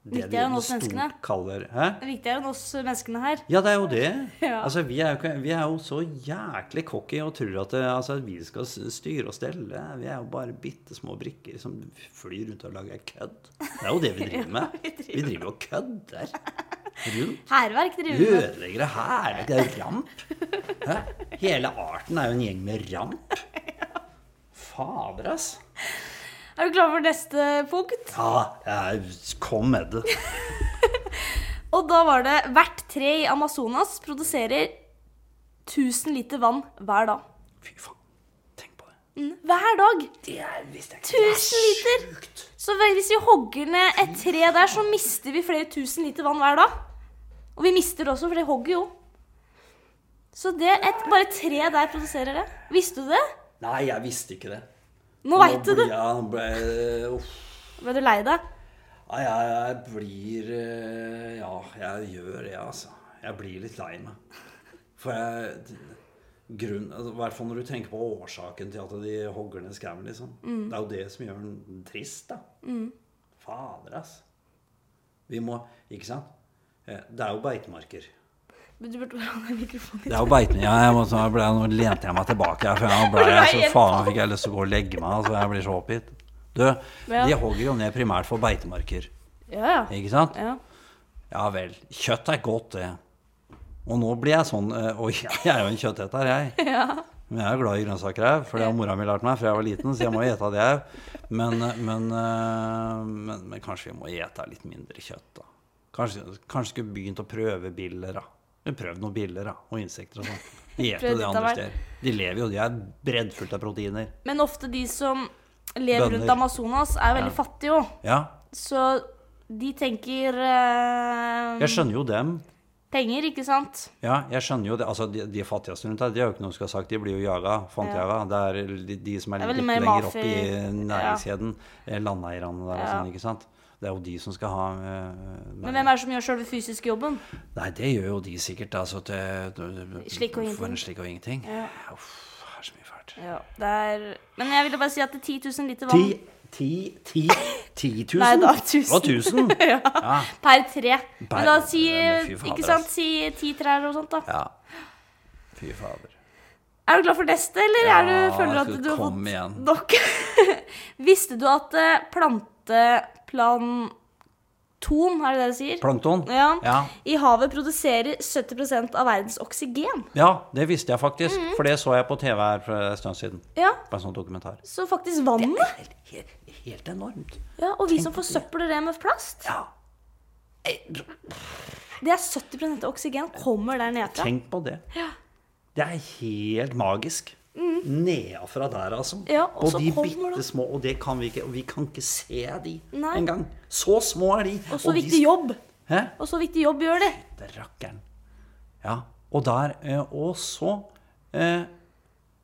Det Viktigere enn oss menneskene. kaller er viktigere enn oss menneskene her. Ja, det er jo det. Ja. Altså, vi er, jo, vi er jo så jæklig cocky og tror at det, altså, vi skal styre og stelle. Vi er jo bare bitte små brikker som flyr rundt og lager kødd. Det er jo det vi driver med. vi driver Vi driver og kødder rundt. Hærverk driver med. Ødeleggere hærverk. Det er jo ramp. Hæ? Hele arten er jo en gjeng med ramp. Fader, ass. Er du klar for neste punkt? Ja, jeg, kom med det. Og da var det hvert tre i Amazonas produserer 1000 liter vann hver dag. Fy faen. Tenk på det. Mm, Hver dag! Det er, visste. Det er 1000 liter! sjukt. Så hvis vi hogger ned et tre der, så mister vi flere tusen liter vann hver dag. Og vi mister det også, for det hogger jo. Så det et, bare tre der produserer det. Visste du det? Nei, jeg visste ikke det. Nå veit du det. nå ble, uff. Ble du lei deg? Ja, jeg, jeg blir eh, Ja, jeg gjør det, altså. Jeg blir litt lei meg. For jeg grunn, altså, I hvert fall når du tenker på årsaken til at de hogger ned skauen, liksom. Mm. Det er jo det som gjør den trist, da. Fader, ass. Vi må Ikke sant? Eh, Det er jo beitemarker. Men Du burde ha den mikrofonen Det er jo beitene. Ja, jeg må, så ble, nå lente jeg meg tilbake her, for jeg ble jeg så faen fikk jeg lyst til å gå og legge meg. Altså, jeg blir så oppgitt. Du, Ja. de hogger jo ned primært for beitemarker. Ja, ja. Ikke sant? ja. Ja vel. Kjøtt er godt, det. Og nå blir jeg sånn Og Oi, jeg er jo en kjøtteter, jeg. Men jeg er glad i grønnsaker, òg, For det har mora mi lært meg fra jeg var liten, så jeg må ete det, jeg. Men, eh, men, eh, men, men kanskje vi må ete litt mindre kjøtt, da. Kanskje, kanskje skulle begynt å prøve biller, da. Prøv noen biller da, og insekter og sånn. De Prøv eter det andre steder. De lever jo, de er breddfullt av proteiner. Men ofte de som lever rundt Amazonas, er veldig Ja. fattige òg. Ja, Så de tenker eh, jeg skjønner jo dem. penger, ikke sant? Ja, jeg skjønner jo det. Altså, de, de fattigste rundt her, de har jo ikke noe som skal ha sagt. De blir jo jaga, fantjaga. Det er de, de som er, er litt lenger lenger opp i næringskjeden. Ja. Landeierne der og sånn, ikke sant. Det er jo de som skal ha eh, Men hvem er det som gjør sjølve fysiske jobben? Nei, det gjør jo de sikkert. Altså, til, Slik og ingenting. For en slik og ingenting. Ja. Uff, det er så mye fælt. Ja, det er Men jeg ville bare si at det er 10 000 liter vann Ti, ti, ti, ti tusen? Nei da, tusen. Og tusen? ja. Ja. per tre. Per- Men da si fader, Ikke sant, si ti trær og sånt, da. ja. Fy fader. Er du glad for neste, eller er du, føler føler at du har fått igjen. nok? Visste du at eh, planteplan... Plankton, er det det du sier? Plankton? Ja. Ja. I havet produserer 70% av verdens oksygen. Ja, det visste jeg faktisk. Mhm. For det så jeg på TV her for en stund siden. Ja, På en sånn dokumentar. Så faktisk vannet. Helt, helt, helt enormt. Ja, Og vi som på det. forsøpler det med plast. Ja. Det er 70 av oksygen kommer der nede. Tenk på det. Det er helt magisk. Nedafra der, altså. Ja, og og de bitte små Og det kan vi ikke. Og vi kan ikke se de engang. Så små er de. Og så de- viktig jobb. Hæ? Og så viktig jobb gjør det. Fytterakkeren. Ja. Og der eh, Og så eh,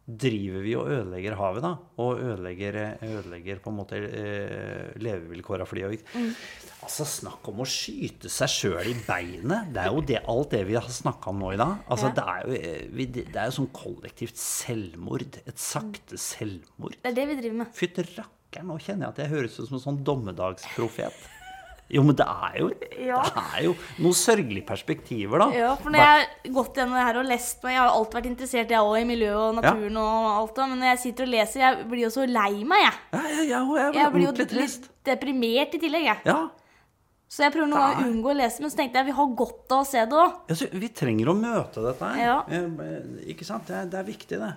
driver vi og ødelegger havet, da. Og ødelegger, eh, ødelegger på en måte eh, levevilkåra for de. og- Mm. Altså, snakk om å skyte seg sjøl i beinet. Det er jo det, alt det vi har snakka om nå i dag. Altså, Ja. det, er jo, eh, vi, det er jo sånn kollektivt selvmord. Et sakte selvmord. Det er det vi driver med. Fytti rakkeren, nå kjenner jeg at jeg høres ut som en sånn dommedagsprofet. Jo, men det er jo, Ja. det er jo noen sørgelige perspektiver, da. Ja, for når jeg har gått gjennom det her og lest meg Jeg har alltid vært interessert jeg også, i miljøet og naturen og alt da. men når jeg sitter og leser, jeg blir jo så lei meg, jeg. Ja, ja, ja, jeg Jeg blir jo litt deprimert i tillegg, jeg. Ja. Så jeg prøver noen ganger å unngå å lese, men så tenkte jeg vi har godt av å se det òg. Ja, vi trenger å møte dette her. Ja. Eh, Ikke sant? Det er, det er viktig, det.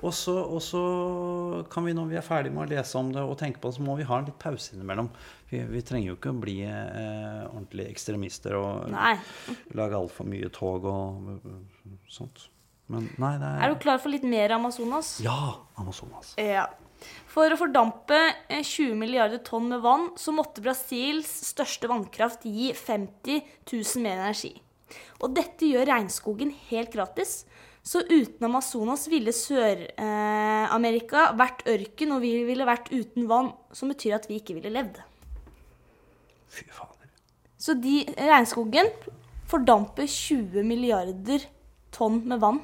Og så, og så kan vi, når vi er ferdig med å lese om det og tenke på det, så må vi ha en litt pause innimellom. Vi, vi trenger jo ikke å bli eh, ordentlige ekstremister og Nei. lage altfor mye tog og sånt. Men nei, det er Er du klar for litt mer Amazonas? Ja, Amazonas. Ja. For å fordampe eh, 20 milliarder tonn med vann, så måtte Brasils største vannkraft gi 50 000 mer energi. Og dette gjør regnskogen helt gratis. Så uten Amazonas ville Sør-Amerika vært ørken, og vi ville vært uten vann, som betyr at vi ikke ville levd. Fy fader. Så de, regnskogen fordamper 20 milliarder tonn med vann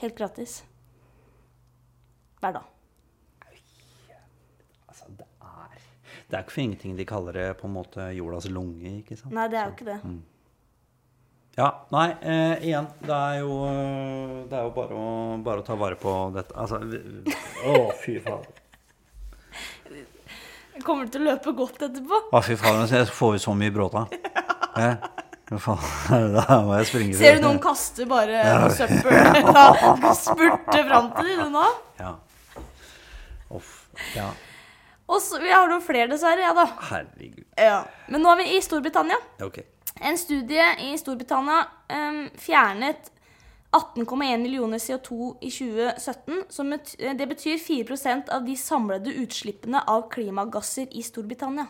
helt gratis. Hver dag. Altså, det er Det er ikke for ingenting de kaller det på en måte jordas lunge, ikke sant? Nei, det er jo ikke det. Ja, nei, eh, igjen, det er jo, eh, det er jo bare, å, bare å ta vare på dette. Altså Å, fy fader. Kommer du til å løpe godt etterpå? Å, fy fader, Jeg får jo så mye bråta. Eh? Da må jeg springe. Ser du noen kaster bare noe søppel? Spurte fram til dem nå? Ja. Uff. Ja. Og så, vi har noen flere, dessverre. Ja da. Herregud. Ja. Men nå er vi i Storbritannia. Ok. En studie i Storbritannia fjernet 18,1 millioner CO2 i 2017. Som det betyr 4% av de samlede utslippene av klimagasser i Storbritannia.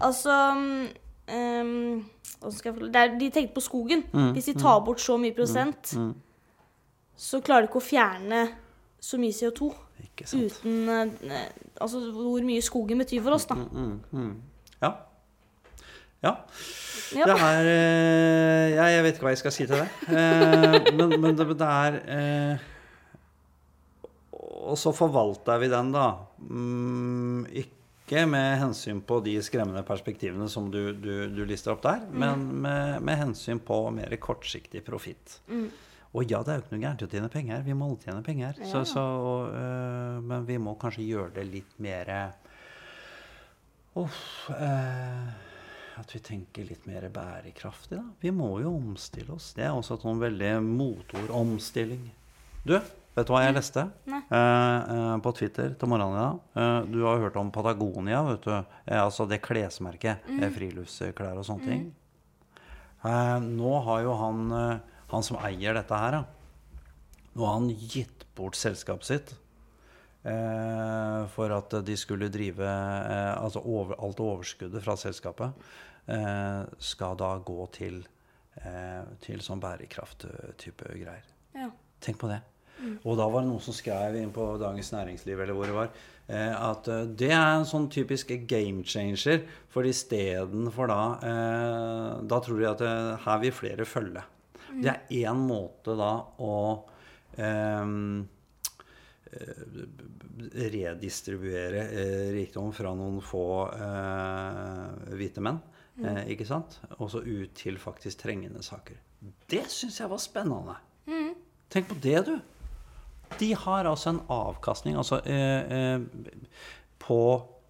Altså um, jeg forklare? det er, De tenkte på skogen. Hvis de tar bort så mye prosent, så klarer de ikke å fjerne så mye CO2 Ikke sant. uten eh, Altså hvor mye skogen betyr for oss, da. Ja. Ja. Ja. Det er eh, ja, Jeg vet ikke hva jeg skal si til det. Eh, men, men det, det er eh, Og så forvalter vi den, da. Mm, ikke med hensyn på de skremmende perspektivene som du, du, du lister opp der, men med, med hensyn på mer kortsiktig profitt. Og ja, det er jo ikke noe gærent å tjene penger. Vi må alle tjene penger. Så, så, og, øh, men vi må kanskje gjøre det litt mer Uff eh, At vi tenker litt mer bærekraftig, da. Vi må jo omstille oss. Det er også et sånn veldig motord. Omstilling. Du, vet du hva jeg leste eh, eh, på Twitter til morgenen i dag? Eh, du har hørt om Patagonia, vet du. Eh, altså det klesmerket. Mm. Friluftsklær og sånne ting. Eh, nå har jo han, eh, han som eier dette her, da, nå har han gitt bort selskapet sitt. Eh, for at de skulle drive eh, Altså over, alt overskuddet fra selskapet eh, skal da gå til, eh, til sånn bærekraft-type greier. Ja. Tenk på det. Og da var det noen som skrev inn på Dagens Næringsliv eller hvor det var, eh, at det er en sånn typisk game changer. For istedenfor da eh, Da tror de at her vil flere følge. Det er én måte da å eh, redistribuere eh, rikdom fra noen få eh, hvite menn. Eh, ikke sant? Og så ut til faktisk trengende saker. Det syns jeg var spennende. Tenk på det, du. De har altså en avkastning altså eh, eh, på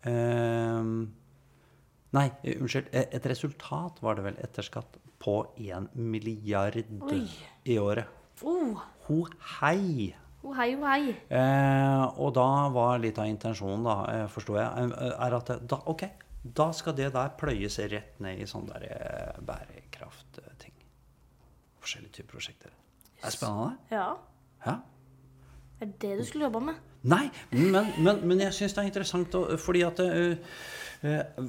eh, Nei, eh, unnskyld. eh, Et resultat var det vel etter skatt på 1 milliard Oi. i året. Oh, Ho hei! Oh, hei, oh, hei. Eh, og da var litt av intensjonen, da, forsto jeg, eh, er at da, ok, da skal det der pløyes rett ned i sånne der eh, bærekraftting. Forskjellige typer prosjekter. Det er spennende. Ja. Ja. Er det det du skulle jobba med. Nei, men, men, men jeg syns det er interessant fordi at uh,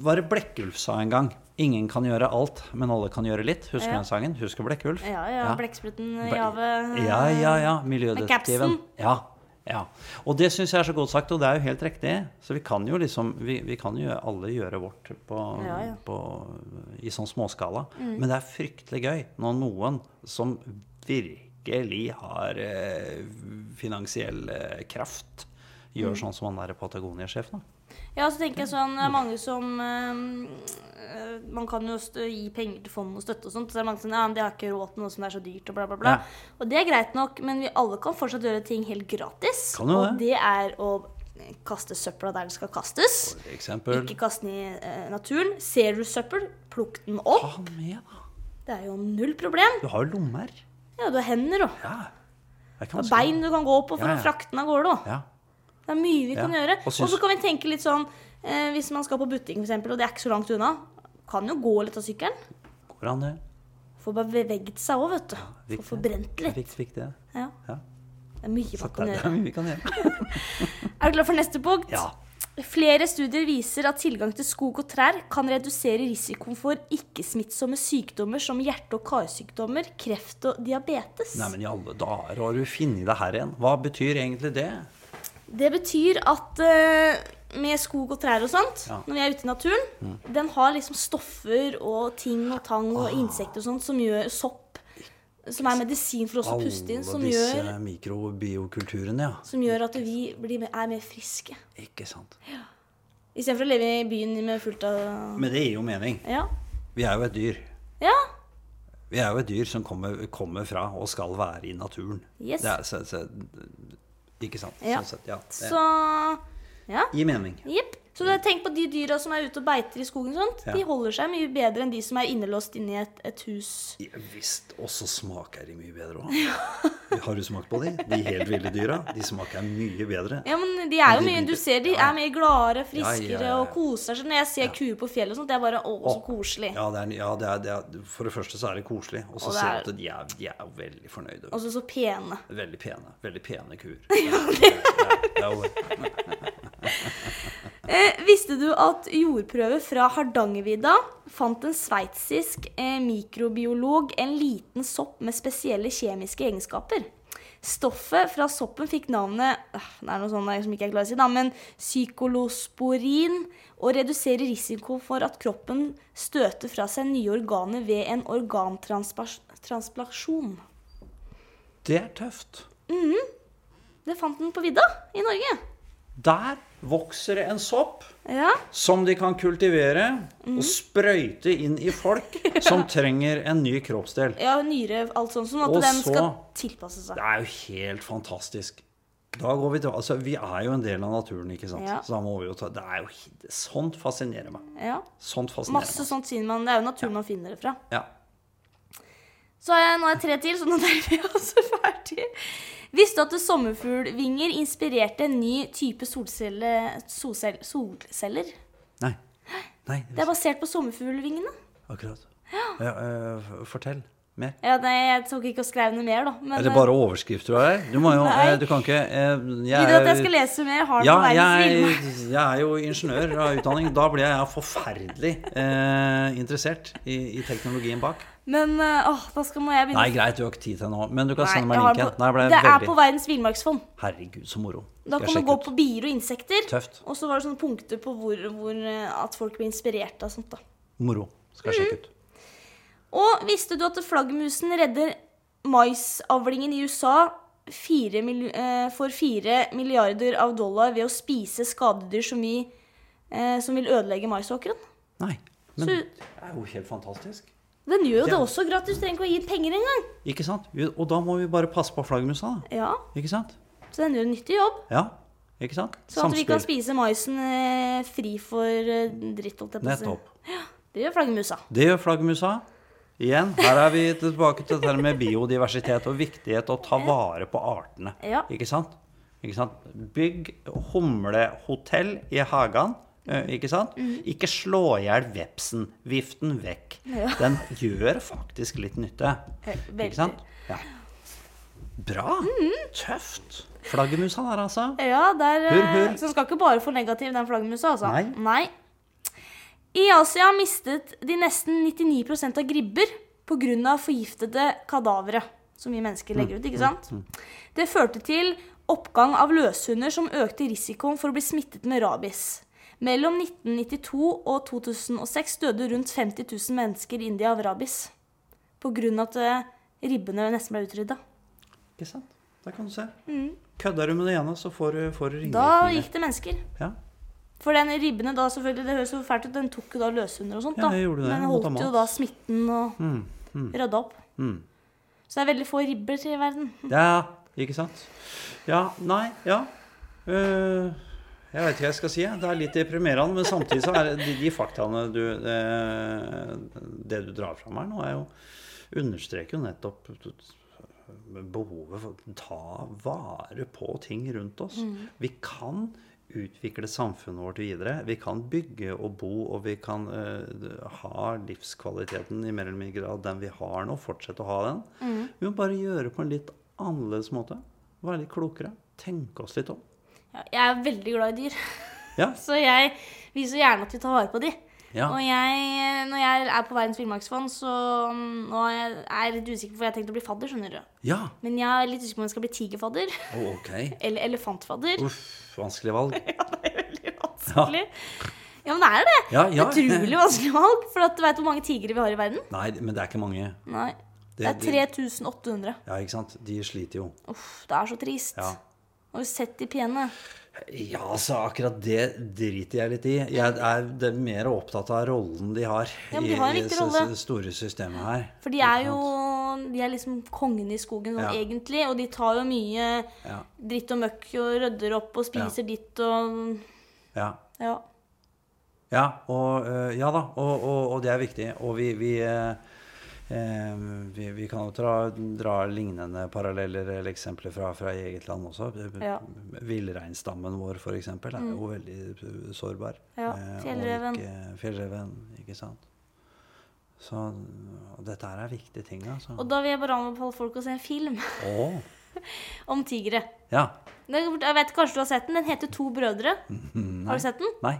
Var det Blekkulf sa en gang? Ingen kan gjøre alt, men alle kan gjøre litt. Husker du Ja. den sangen? Husker Blekkulf? Ja, ja. Blekkspruten i havet. Ja, ja, ja. Miljødetektiven. Ja, ja. Og det syns jeg er så godt sagt, og det er jo helt riktig. Så vi kan jo liksom Vi, vi kan jo alle gjøre vårt på, Ja, ja. På, i sånn småskala. Mm. Men det er fryktelig gøy når noen som virkelig har eh, finansiell eh, kraft, gjør Mm. sånn som han der Patagonia-sjefen. Ja, så tenker jeg sånn, det er mange som eh, Man kan jo gi penger til fond og støtte og sånt. Så det er mange som ja, men de har ikke råd til noe som er så dyrt og bla, bla, bla. Ja. Og det er greit nok, men vi alle kan fortsatt gjøre ting helt gratis. Kan jo og det. det er å kaste søpla der det skal kastes. For eksempel Ikke kaste den i eh, naturen. Ser du søppel, plukk den opp. Ta med, da. Det er jo null problem. Du har jo lommer. Ja, du har hender og Ja. Det er og bein du kan gå på for Ja, ja. å frakte den av gårde. Ja. Det er mye vi Ja, kan gjøre. og så kan vi tenke litt sånn eh, Hvis man skal på butikken, eksempel, og det er ikke så langt unna, kan jo gå litt av sykkelen. Går an, det? Får bare beveget seg òg, vet du. Ja, Får forbrent er litt. Viktig, viktig. Ja. Ja. Det er mye man kan gjøre. vi kan gjøre. Er du klar for neste punkt? Ja. Flere studier viser at tilgang til skog og trær kan redusere risikoen for ikke-smittsomme sykdommer som hjerte- og karsykdommer, kreft og diabetes. Nei, men i alle dager, har du funnet det her igjen? Hva betyr egentlig det? Det betyr at eh, med skog og trær og sånt, Ja. Mm. når vi er ute i naturen, den har liksom stoffer og ting og tang og insekter og sånt som gjør sopp, som er medisin for oss å puste inn, som gjør, ja. som gjør at vi blir, er mer friske. Ikke sant. Ja. Istedenfor å leve i byen med fullt av Men det gir jo mening. Ja. Vi er jo et dyr. ja. Vi er jo et dyr som kommer, kommer fra og skal være i naturen. Yes. Det er, så, så, ikke sant? Ja. Sånn sett, ja. Det Så Ja. gir mening. Jepp. Så da, tenk på de dyra som er ute og beiter i skogen, sånt, Ja. de holder seg mye bedre enn de som er innelåst inni et, et hus. Ja, visst. Og så smaker de mye bedre òg. Har du smakt på de? De helt ville dyra? De smaker mye bedre. Ja, men de er jo de mye, Du ser de er mye gladere, friskere og koser seg. Når jeg ser kuer på fjellet og sånt, det er bare å, så koselig. Ja, det er, ja det er, det er, for det første så er det koselig. Og så ser er- du at de er, de er veldig fornøyde. Og så så pene. Veldig pene. Veldig pene kuer. Ja, det er jo- Eh, visste du at jordprøver fra Hardangervidda fant en sveitsisk eh, mikrobiolog en liten sopp med spesielle kjemiske egenskaper? Stoffet fra soppen fikk navnet øh, Det er noe sånt der som ikke jeg klarer å si, da, men psykolosporin og reduserer risiko for at kroppen støter fra seg nye organer ved en organtransplasjon. Det er tøft. Det fant den på vidda i Norge. Der vokser det en sopp Ja, som de kan kultivere mm. og sprøyte inn i folk som trenger en ny kroppsdel. ja nyre, alt sånt, sånn at Og den så- skal tilpasse seg. Det er jo helt fantastisk. Da går vi til, altså Vi er jo en del av naturen, ikke sant? Ja. Så da må vi jo ta det er jo, Sånt fascinerer meg. Ja. Sånt fascinerer Masse meg. sånt sier man. Det er jo naturen man finner det fra. Ja. Så har jeg, nå er jeg tre til, så nå er vi også ferdig. Visste at sommerfuglvinger inspirerte en ny type solcelle, solcell, solceller? Nei. Nei, Det er basert på sommerfuglvingene. akkurat. Ja, eh, fortell mer. Ja, nei, Jeg tok ikke og skrev noe mer, da. Men, Er det bare overskrifter du har her? Du må jo Nei. eh, Du kan ikke eh, Vil jeg, du at jeg skal lese mer? Har Ja, jeg, jeg er jo ingeniør av utdanning. Da blir jeg forferdelig eh, interessert i, i teknologien bak. Men eh, åh, da skal må jeg begynne. Nei, greit, du har ikke tid til nå, men du kan Nei, sende meg linken. Nei, det det er på Verdens villmarksfond. Herregud, så moro. Da kan man gå ut. på bier og insekter. Tøft. Og så var det sånne punkter på hvor, hvor at folk blir inspirert av sånt. da. Moro. Skal jeg sjekke ut. Og visste du at flaggermusen redder maisavlingen i USA fire mil- eh, for fire milliarder av dollar ved å spise skadedyr som, vi, eh, som vil ødelegge maisåkeren? Nei, men Så- det er jo helt fantastisk. Den gjør jo det Det- også gratis. Du trenger ikke å gi penger engang. Ikke sant? Og da må vi bare passe på flaggermusa, da. Ja, Ikke sant? så den gjør en nyttig jobb. Ja, ikke sant? Så at vi kan spise maisen eh, fri for eh, dritt. holdt jeg på å si. Nettopp. Det gjør flaggermusa. Det gjør flaggermusa. Igjen, her er vi tilbake til dette med biodiversitet og viktighet å ta vare på artene. Ja. Ikke sant? Ikke sant? Bygg humlehotell i hagen. eh, Ikke sant? Ikke slå i hjel vepsen. Vift den vekk. Mm. Ja. Den gjør faktisk litt nytte. Eh. Ikke sant? Ja. Bra. Tøft. Flaggermusa der, altså. Ja, der, hur, Hurr, hurr. Så den skal ikke bare få negativ, den flaggermusa, altså. Nei. I Asia mistet de nesten 99% av gribber pga. forgiftede kadavere som vi mennesker legger ut. ikke sant? Det førte til oppgang av løshunder som økte risikoen for å bli smittet med rabies. Mellom 1992 og 2006 døde rundt 50 000 mennesker i India av rabies. Pga. at eh, ribbene nesten ble utrydda. Ikke sant? Der kan du se. Kødder du med det ene, så får du, Mm. Da gikk det mennesker. Ja. For den ribbene da, selvfølgelig, det høres jo fælt ut, den tok jo da løshunder og sånt. Ja, da. det. Den holdt jo da smitten og Mm, mm, rydda opp. mm. Så det er veldig få ribber til i verden. Ja, ikke sant? Ja, nei, ja. Uh, jeg vet ikke hva jeg skal si. Det er litt deprimerende, men samtidig så er det de, de faktaene du eh, Det du drar fram her nå, er jo Understreker jo nettopp behovet for å ta vare på ting rundt oss. Vi kan utvikle samfunnet vårt videre. Vi kan bygge og bo, og vi kan uh, ha livskvaliteten i mer eller mindre grad den vi har nå. Fortsette å ha den. Vi må bare gjøre det på en litt annerledes måte. Være litt klokere. Tenke oss litt om. Ja, jeg er veldig glad i dyr, Ja. så jeg viser gjerne at vi tar vare på de. Ja. Og jeg, når jeg er på Verdens villmarksfond, så mm, nå er jeg, litt usikker hvor jeg har tenkt å bli fadder, skjønner du. ja. Men jeg er litt usikker på om jeg skal bli tigerfadder Oh, ok. eller elefantfadder. Uff, vanskelig valg. Ja, det er veldig vanskelig. Ja, men det er det. Ja, ja. Utrolig vanskelig valg. For at du vet hvor mange tigre vi har i verden? Nei, men det er ikke mange. Nei. Det Det- er 3800. Ja, ikke sant? De sliter jo. Uff, det er så trist. Ja. Har du sett de pene? Ja, altså akkurat det driter jeg litt i. Jeg er, er mer opptatt av rollen de har Ja, de har i det store systemet her. For de er jo De er liksom kongene i skogen sånn Ja. egentlig, og de tar jo mye Ja. dritt og møkk og rydder opp og spiser ditt og Ja, Ja. ja, og, øh, ja da, og, og, og det er viktig. Og vi, vi, eh, eh, vi, vi kan jo dra, dra lignende paralleller eller eksempler fra, fra eget land også. Ja. Mm. Villreinstammen vår f.eks. er jo veldig øh, sårbar. Ja, Eh, fjellreven. ikke- fjellreven, ikke sant. Så dette er viktige ting, altså. Og da vil jeg bare anbefale folk å se en film oh. om tigre. ja. Jeg vet kanskje du har sett den. Den heter To brødre. Har du sett den? Nei.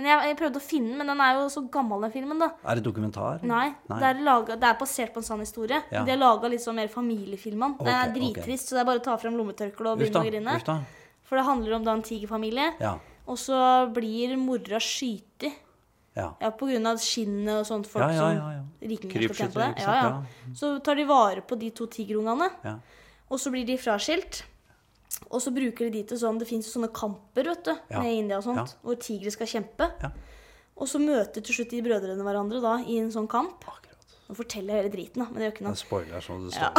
Men jeg, jeg prøvde å finne den, men den er jo så gammel, den filmen. da Er det dokumentar? Nei, Det, er laget, det er basert på en sann historie. Ja. De har laga litt sånn mer Okay, Den er drittrist, okay. så det er bare å ta frem lommetørkleet og begynne å grine. For det handler om da en tigerfamilie. Ja. Og så blir mora skutt Ja. ja, på grunn av skinnet og sånt. Folk Ja, ja, ja, ja. på Krypskytter, ikke sant. Ja, ja. Så tar de vare på de to tigerungene, Ja. og så blir de fraskilt. Og så bruker de de til sånn Det fins sånne kamper vet du, Ja. nede i India og sånt, Ja. hvor tigre skal kjempe. Ja. Og så møter til slutt de brødrene hverandre da i en sånn kamp. Akkurat. Nå forteller jeg hele driten, da, men det gjør ikke noe. Spoiler sånn det står.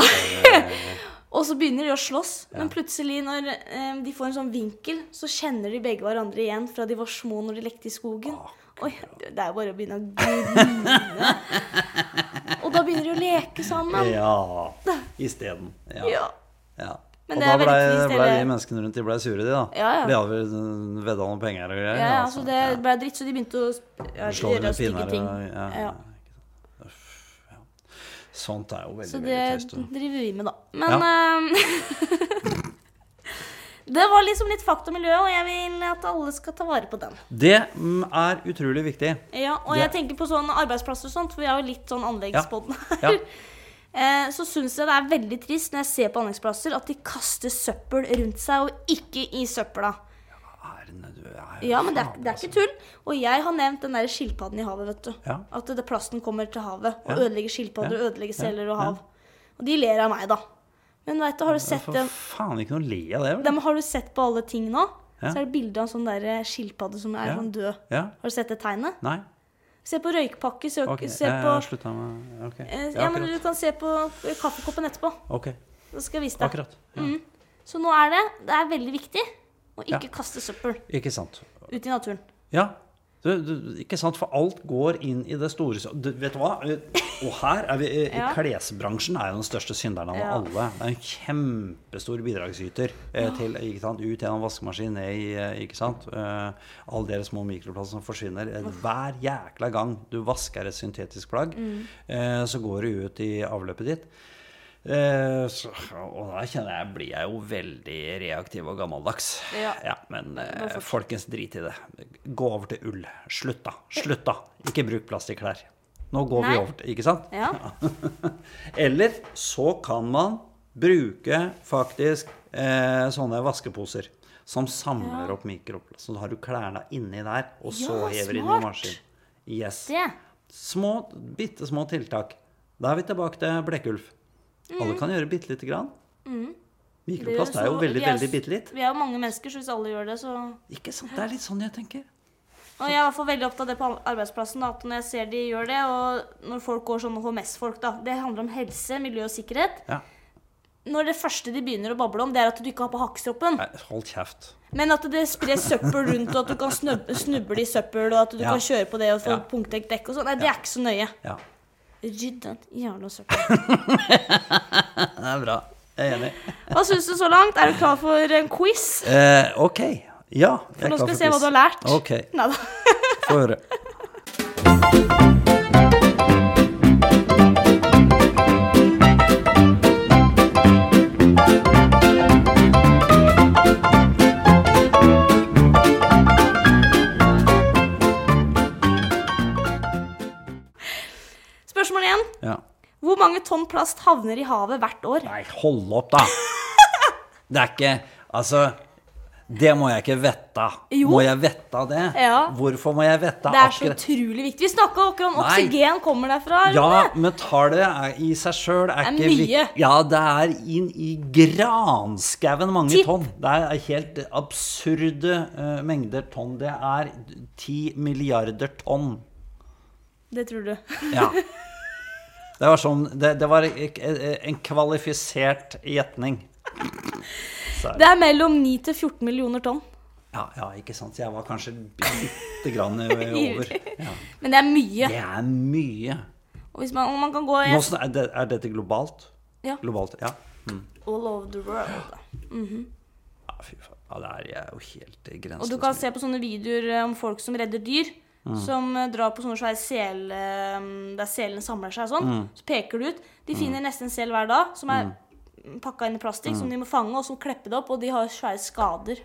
Eh, Og så begynner de å slåss, men plutselig når eh, de får en sånn vinkel, så kjenner de begge hverandre igjen fra de var små når de lekte i skogen. Oi, det er jo bare å begynne å grine. Og da begynner de å leke sammen. Ja. Isteden. Ja. Ja. Men og det da blei ble, de menneskene rundt de ble sure, de da. Ja, ja. De hadde vedda noen penger og greier. Ja, ja, altså. så det ble dritt, så de begynte å ja, Slå gjøre stygge ting. og ja. Sånt er jo veldig, Så det veldig trist. da. driver vi med, da. Men uh, Det var liksom litt faktamiljø, og jeg vil at alle skal ta vare på den. Det er utrolig viktig. Ja, og Det- jeg tenker på sånne arbeidsplasser og sånt, for vi har jo litt sånn anleggspodden her. Ja. Eh, Så syns jeg det er veldig trist når jeg ser på anleggsplasser at de kaster søppel rundt seg, og ikke i søpla. Ja, men det er, det er ikke tull. Og jeg har nevnt den der skilpadden i havet, vet du. Ja. At det, plasten kommer til havet og Ja. ødelegger skilpadder, Ja. ødelegger seler og hav. Og de ler av meg, da. Men vet du, har du sett for faen ikke noe le av det, vel? Har du sett på alle ting nå? Så er det bilde av en sånn der eh, skilpadde som er sånn død. Har du sett det tegnet? Nei? Se på røykpakke, søk, okay. se på Jeg slutta med Ok. eh, Ja, Ja, men du kan se på eh, kaffekoppen etterpå. Ok, Da skal jeg vise deg. akkurat. Ja. Mm. Så nå er det Det er veldig viktig å ikke Ja. kaste søppel Ikke sant. ut i naturen. Ja. Du, du, ikke sant, For alt går inn i det store du, Vet du hva? Og her er vi Ja. Klesbransjen er jo den største synderen av Ja. alle. Det er en kjempestor bidragsyter eh, til ikke sant, ut gjennom vaskemaskin, ned i eh, ikke sant? Eh, alle dere små mikroplasser som forsvinner. Eh, Hver jækla gang du vasker et syntetisk plagg, Mm. eh, så går det ut i avløpet ditt. Eh, så, og da kjenner jeg, blir jeg jo veldig reaktiv og gammeldags. Ja. men eh, folkens, drit i det. Gå over til ull. Slutt, da. Slutt, da. Ikke bruk plastikklær. Nå går Nei. vi over til Ikke sant? Ja. Eller så kan man bruke faktisk eh, sånne vaskeposer som samler Ja. opp mikroplast. Så da har du klærne inni der, og så Ja, hever inn i maskinen. maskin. Yes. Det. Små, bitte små tiltak. Da er vi tilbake til Blekkulf. Alle kan gjøre bitte lite grann. Mikroplast Mm. Det er jo veldig, er veldig bitte litt. Vi er jo mange mennesker, så hvis alle gjør det, så Ikke sant? Det er litt sånn jeg tenker. Og jeg er i hvert fall veldig opptatt av det på arbeidsplassen. Da, at når jeg ser de gjør det, og når folk går sånn HMS-folk, da Det handler om helse, miljø og sikkerhet. Ja. Når det første de begynner å bable om, det er at du ikke har på hakkestroppen. Hold kjeft. Men at det spres søppel rundt, og at du kan snuble i søppel, og at du Ja. kan kjøre på det og få Ja. punktdekk dekk og sånn. Nei, det er ikke så nøye. Ja. Rydd den jævla søpla. Det er bra. Jeg er enig. Hva syns du så langt? Er du klar for en quiz? Eh, ok. Ja. Jeg For quiz. nå skal vi se hva du har lært. Ok, Neida. få høre. Mange tonn plast havner i havet hvert år? Nei, hold opp, da. Det er ikke Altså, det må jeg ikke vite. Jo. Må jeg vite det? Ja. Hvorfor må jeg vite Det er så utrolig viktig. Vi snakka akkurat om Nei. oksygen kommer derfra. Ja, metallet men tallet i seg sjøl er, er ikke mye. Ja, det er inn i granskauen mange Tipp. tonn. Det er helt absurde uh, mengder tonn. Det er ti milliarder tonn. Det tror du. Ja. Det var sånn Det, det var en kvalifisert gjetning. Det er mellom 9 til 14 millioner tonn. Ja, ja, ikke sant. Jeg var kanskje bitte grann over. Ja. Men det er mye. Det er mye. Og man, man kan gå i Nå, er, det, er dette globalt? Ja. Globalt, ja. all over the world. ja fy faen. Ja, det er er jo helt grenseløst. Og du kan se på sånne videoer eh, om folk som redder dyr. Mm. Som eh, drar på sånne svære sel... eh, Der selene samler seg og sånn. Mm. Så peker du ut. De finner nesten en sel hver dag som er pakka inn i plastikk, Mm. som de må fange, og så kleppe det opp. Og de har svære skader.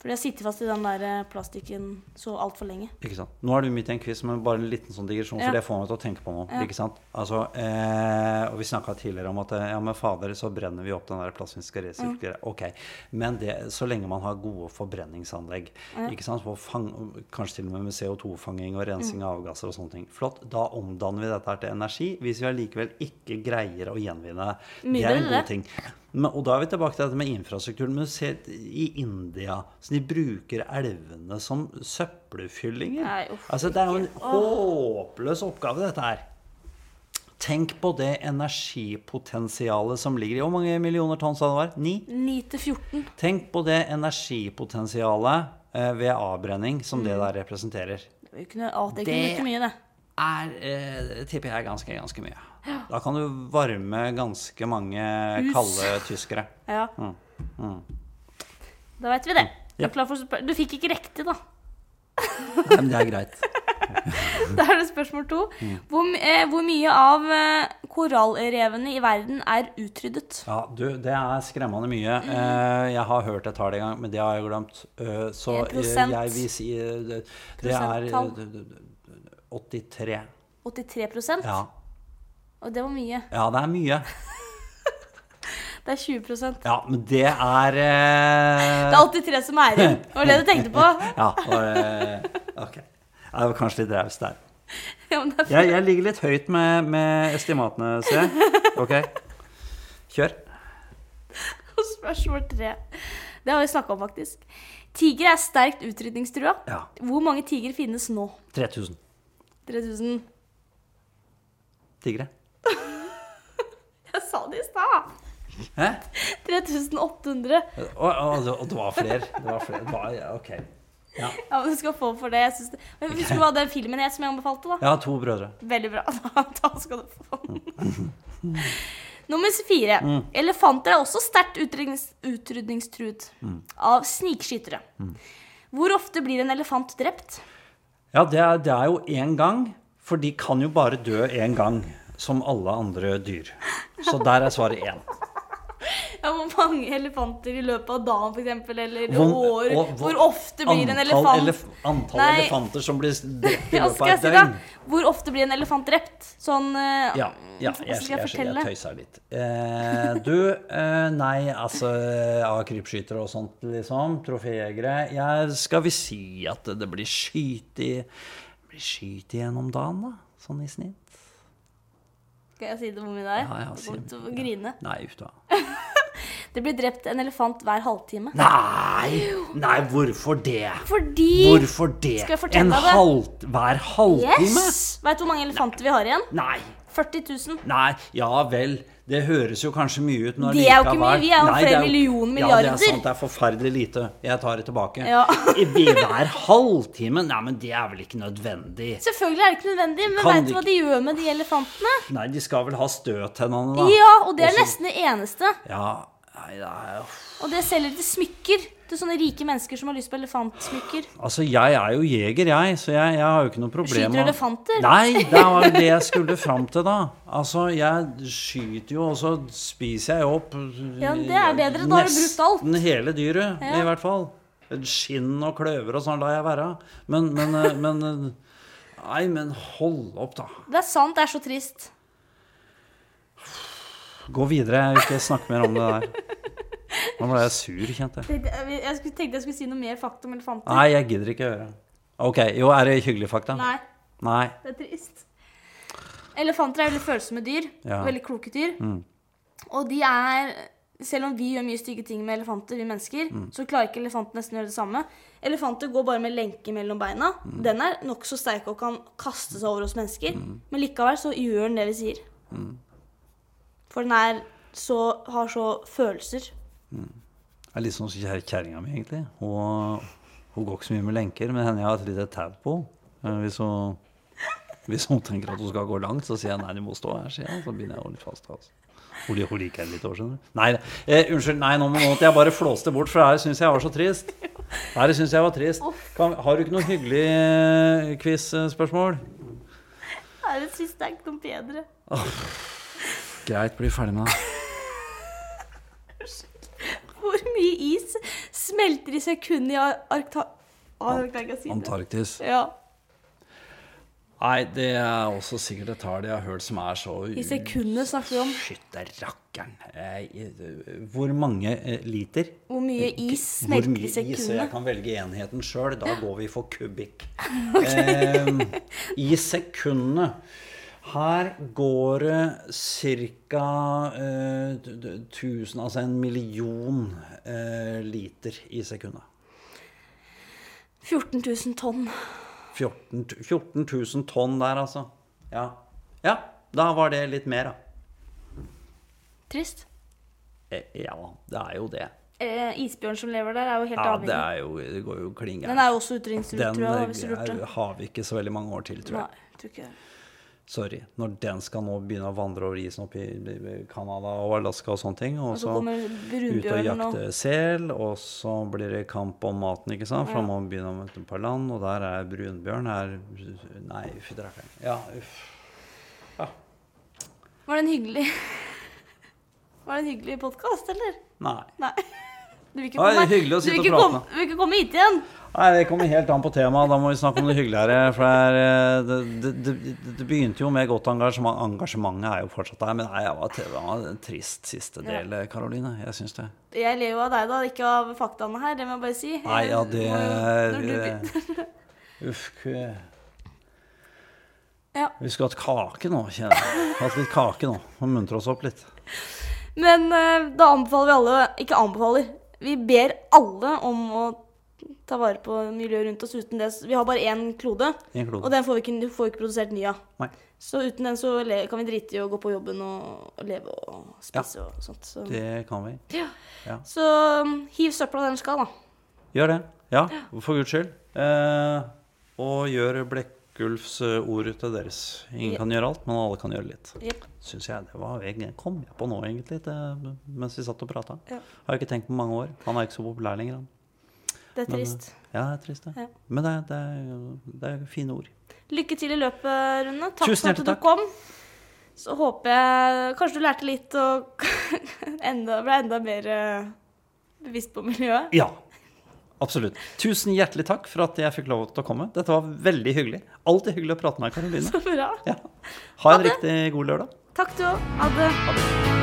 For jeg sitter fast i den der eh, plastikken så altfor lenge. Ikke sant? Nå er du midt i en quiz men bare en liten sånn digresjon, Ja. for det får meg til å tenke på noe. Ja. ikke sant? Altså, eh, og Vi snakka tidligere om at eh, ja, med fader så brenner vi opp den der plasten vi skal resirkulere. Ok, Men det, så lenge man har gode forbrenningsanlegg, ikke sant? Fang, kanskje til og med med CO2-fanging og rensing av avgasser og sånne ting. Flott. Da omdanner vi dette her til energi, hvis vi allikevel ikke greier å gjenvinne. Mye det er en god god ting. Men, og da er vi tilbake til dette med infrastrukturen. Men se i India, så de bruker elvene som søppelfyllinger. Nei, uff, altså, det er jo en håpløs oppgave, dette her. Tenk på det energipotensialet som ligger i Hvor mange millioner tonn sa det var? Ni? 9 til 14. Tenk på det energipotensialet eh, ved avbrenning som Mm. det der representerer. Det ikke, å, det Det- mye, det. Er, eh, tipper jeg, ganske, ganske mye. Da kan du varme ganske mange Hus. kalde tyskere. Ja. Mm. Da vet vi det. Ja. Er for du fikk ikke riktig, da. Nei, men det er greit. Da er det spørsmål to. Hvor, eh, hvor mye av eh, korallrevene i verden er utryddet? Ja, du, det er skremmende mye. Eh, jeg har hørt et tall en gang, men det har jeg glemt. Uh, så prosent. eh, jeg vil si eh, det, det er eh, Prosenttall. d- d- d- 83. 83 Ja. Og det var mye. ja, det er mye. Det er 20% Ja, men det er eh, Det er 83 som er igjen. Det var det du tenkte på? Ja, og, eh, ok. Jeg Det var kanskje litt raus der. Ja, det er Jeg, jeg ligger litt høyt med, med estimatene, ser jeg. Ok. Kjør. Spørsmål tre. Det har vi snakka om, faktisk. Tigre er sterkt utrydningstrua. Ja. Hvor mange tigre finnes nå? 3000 3000 tigre. Jeg sa det i stad! Hæ? 3800. Å, å, det- og det var flere. Det var flere. Det var, ja, ok. Ja. Ja, men Du skal få for det. Jeg synes det. Men Husker du hva den filmen het som jeg anbefalte? da? Har to brødre. Veldig bra. Da, da skal du få den. Nummer fire. Mm. Elefanter er også sterkt utrydnings utrydningstruet Mm. av snikskyttere. Hvor ofte blir en elefant drept? Ja, det er, det er jo én gang, for de kan jo bare dø én gang, som alle andre dyr. Så der er svaret én. Ja, Hvor mange elefanter i løpet av dagen, f.eks., eller Hvor- år? og- Hvor ofte blir en elefant elef antall Nei. elefanter som blir drept i løpet av et døgn. Hvor ofte blir en elefant drept? Sånn eh, Ja, ja jeg, skal jeg jeg, jeg, tøyser litt. Eh, du, eh, nei, altså Av krypskytere og sånt, liksom. Troféjegere. Skal vi si at det blir skyt i Blir skyt igjen dagen, da? Sånn i snitt? Skal jeg si det hvor mye det er? Ja, ja, si til å grine. Nei, uff da. Det blir drept en elefant hver halvtime. Nei! Nei, hvorfor det? Fordi Hvorfor det? Skal jeg fortelle En deg det? halv, hver halvtime? Yes! Vet du hvor mange elefanter vi har igjen? Nei. 40 000. Nei, ja vel. Det høres jo kanskje mye ut, når Det er jo ikke mye, vi er jo Nei, flere millioner millioner Ja, det er sant. Det er forferdelig lite. Jeg tar det tilbake. Ja. I hver halvtime? Nei, men det er vel ikke nødvendig. Selvfølgelig er det ikke nødvendig, men veit vet de du hva de gjør med de elefantene? Nei, de skal vel ha støttennene, da. Ja, og det er Også- nesten det eneste. Ja, nei, det er Og det selger de smykker. Til sånne rike mennesker som har lyst på elefantsmykker. Altså, jeg er jo jeger, jeg, så jeg, jeg har jo ikke noe problem Skyter du elefanter? Nei, det var det jeg skulle fram til, da. Altså, jeg skyter jo, og så spiser jeg opp Ja, det er bedre, da har du brukt alt. Nesten hele dyret, Ja. i hvert fall. Skinn og kløver og sånn lar jeg være. Men, men, eh, men eh, Nei, men hold opp, da. Det er sant, det er så trist. Gå videre. Jeg vil ikke snakke mer om det der. Nå ble jeg sur, kjente jeg. Jeg skulle- tenkte jeg skulle si noe mer fakta om elefanter. Nei, jeg gidder ikke å høre. Ok, jo, er det hyggelige fakta? Nei, Nei. det er trist. Elefanter er veldig følsomme dyr. Ja. Veldig kloke dyr. Mm. Og de er Selv om vi gjør mye stygge ting med elefanter, vi mennesker, Mm. så klarer ikke elefanten nesten å gjøre det samme. Elefanter går bare med lenke mellom beina. Mm. Den er nokså sterk og kan kaste seg over oss mennesker. Mm. Men likevel så gjør den det vi sier. For den er så, har så følelser. Det er litt sånn som kjerringa mi, egentlig. Hun, hun går ikke så mye med lenker, men henne jeg har et lite tau på. Eh, Hvis hun, hvis hun tenker at hun skal gå langt, så sier jeg nei, du må stå her, sier jeg. Så begynner jeg å holde fast. Altså. Hun, hun liker det litt òg, skjønner du. Nei, eh, unnskyld, nei, nå måtte jeg bare flåste bort, for det her syns jeg var så trist. Det her syns jeg var trist. Kan, har du ikke noe hyggelig eh, quiz-spørsmål? Nei, det er ikke noe bedre. Greit, bli ferdig med det. Hvor mye is smelter i sekundet i Ar- Arkta... Antarktis. Ja. Nei, det er også sikkert et tall jeg har hørt som er så I sekundet snakker vi om. Fytte rakkeren. Eh, Hvor mange eh, liter? Hvor mye is Hvor smelter mye i is? Jeg kan velge enheten sjøl. Da går vi for kubikk. Eh, I sekundene. Her går det ca. Eh, 1000, altså en million eh, liter i sekundet. 14 000 tonn. 14, 14 000 tonn der, altså. Ja. ja, da var det litt mer, da. Trist. Eh, Ja, det er jo det. Eh, isbjørn som lever der, er jo helt Ja, det, er jo, det går jo klin Den er jo også utrydningstruet, tror jeg. Er, lurte. har vi ikke så veldig mange år til, tror Nei, jeg. jeg tror ikke det. Sorry. Når den skal nå begynne å vandre over isen opp i Canada og Alaska og sånne ting, og Og så ut og jakte sel, og så blir det kamp om maten, ikke sant? For Ja. man begynne å møte på land, og der er brunbjørn her Nei, fy drakker'n. Ja, uff. Var det en hyggelig Var det en hyggelig podkast, eller? Nei. Nei. Du vil ikke komme, hyggelig å sitte og prate komme, du vil ikke komme hit igjen? Nei, Det kommer helt an på temaet. Da må vi snakke om det hyggeligere. For det, eh, det, det, det, det begynte jo med godt engasjement. Engasjementet er jo fortsatt der. Men nei, jeg var, det var en trist siste del, Karoline. Jeg syns det. Jeg ler jo av deg, da, ikke av faktaene her. Det må jeg bare si. Nei, ja, det Må eh, Uff. Ja. Vi skulle hatt kake nå, kjenner jeg. Hatt litt kake nå. Og muntre oss opp litt. Men eh, da anbefaler vi alle Ikke anbefaler. Vi ber alle om å ta vare på miljøet rundt oss. Uten det, vi har bare én klode, en klode. og den får vi ikke, får vi ikke produsert ny av. Nei, Så uten den så kan vi drite i å gå på jobben og, og leve og spise og sånt. Så, det kan vi. ja. Ja. så um, hiv søpla der den skal, da. Gjør det. Ja, for guds skyld. Eh, og gjør Blekkulfs eh, ord til deres. Ingen kan gjøre alt, men alle kan gjøre litt. Yep. Synes jeg det var jeg kom jeg på nå, egentlig, det, mens vi satt og prata. Ja. Har jeg ikke tenkt på mange år. Han er ikke så populær lenger, han. Det er Men, trist. Ja, det er trist, det. Ja. Men det, det, det er fine ord. Lykke til i løpet, Rune. Takk Tusen for at du takk. kom. Så håper jeg Kanskje du lærte litt og enda, ble enda mer eh, bevisst på miljøet. Ja. Absolutt. Tusen hjertelig takk for at jeg fikk lov til å komme. Dette var veldig hyggelig. Alltid hyggelig å prate med deg, Karoline. Så bra. Ja. Ha en Ha riktig god lørdag. Takk, du òg. Ha det.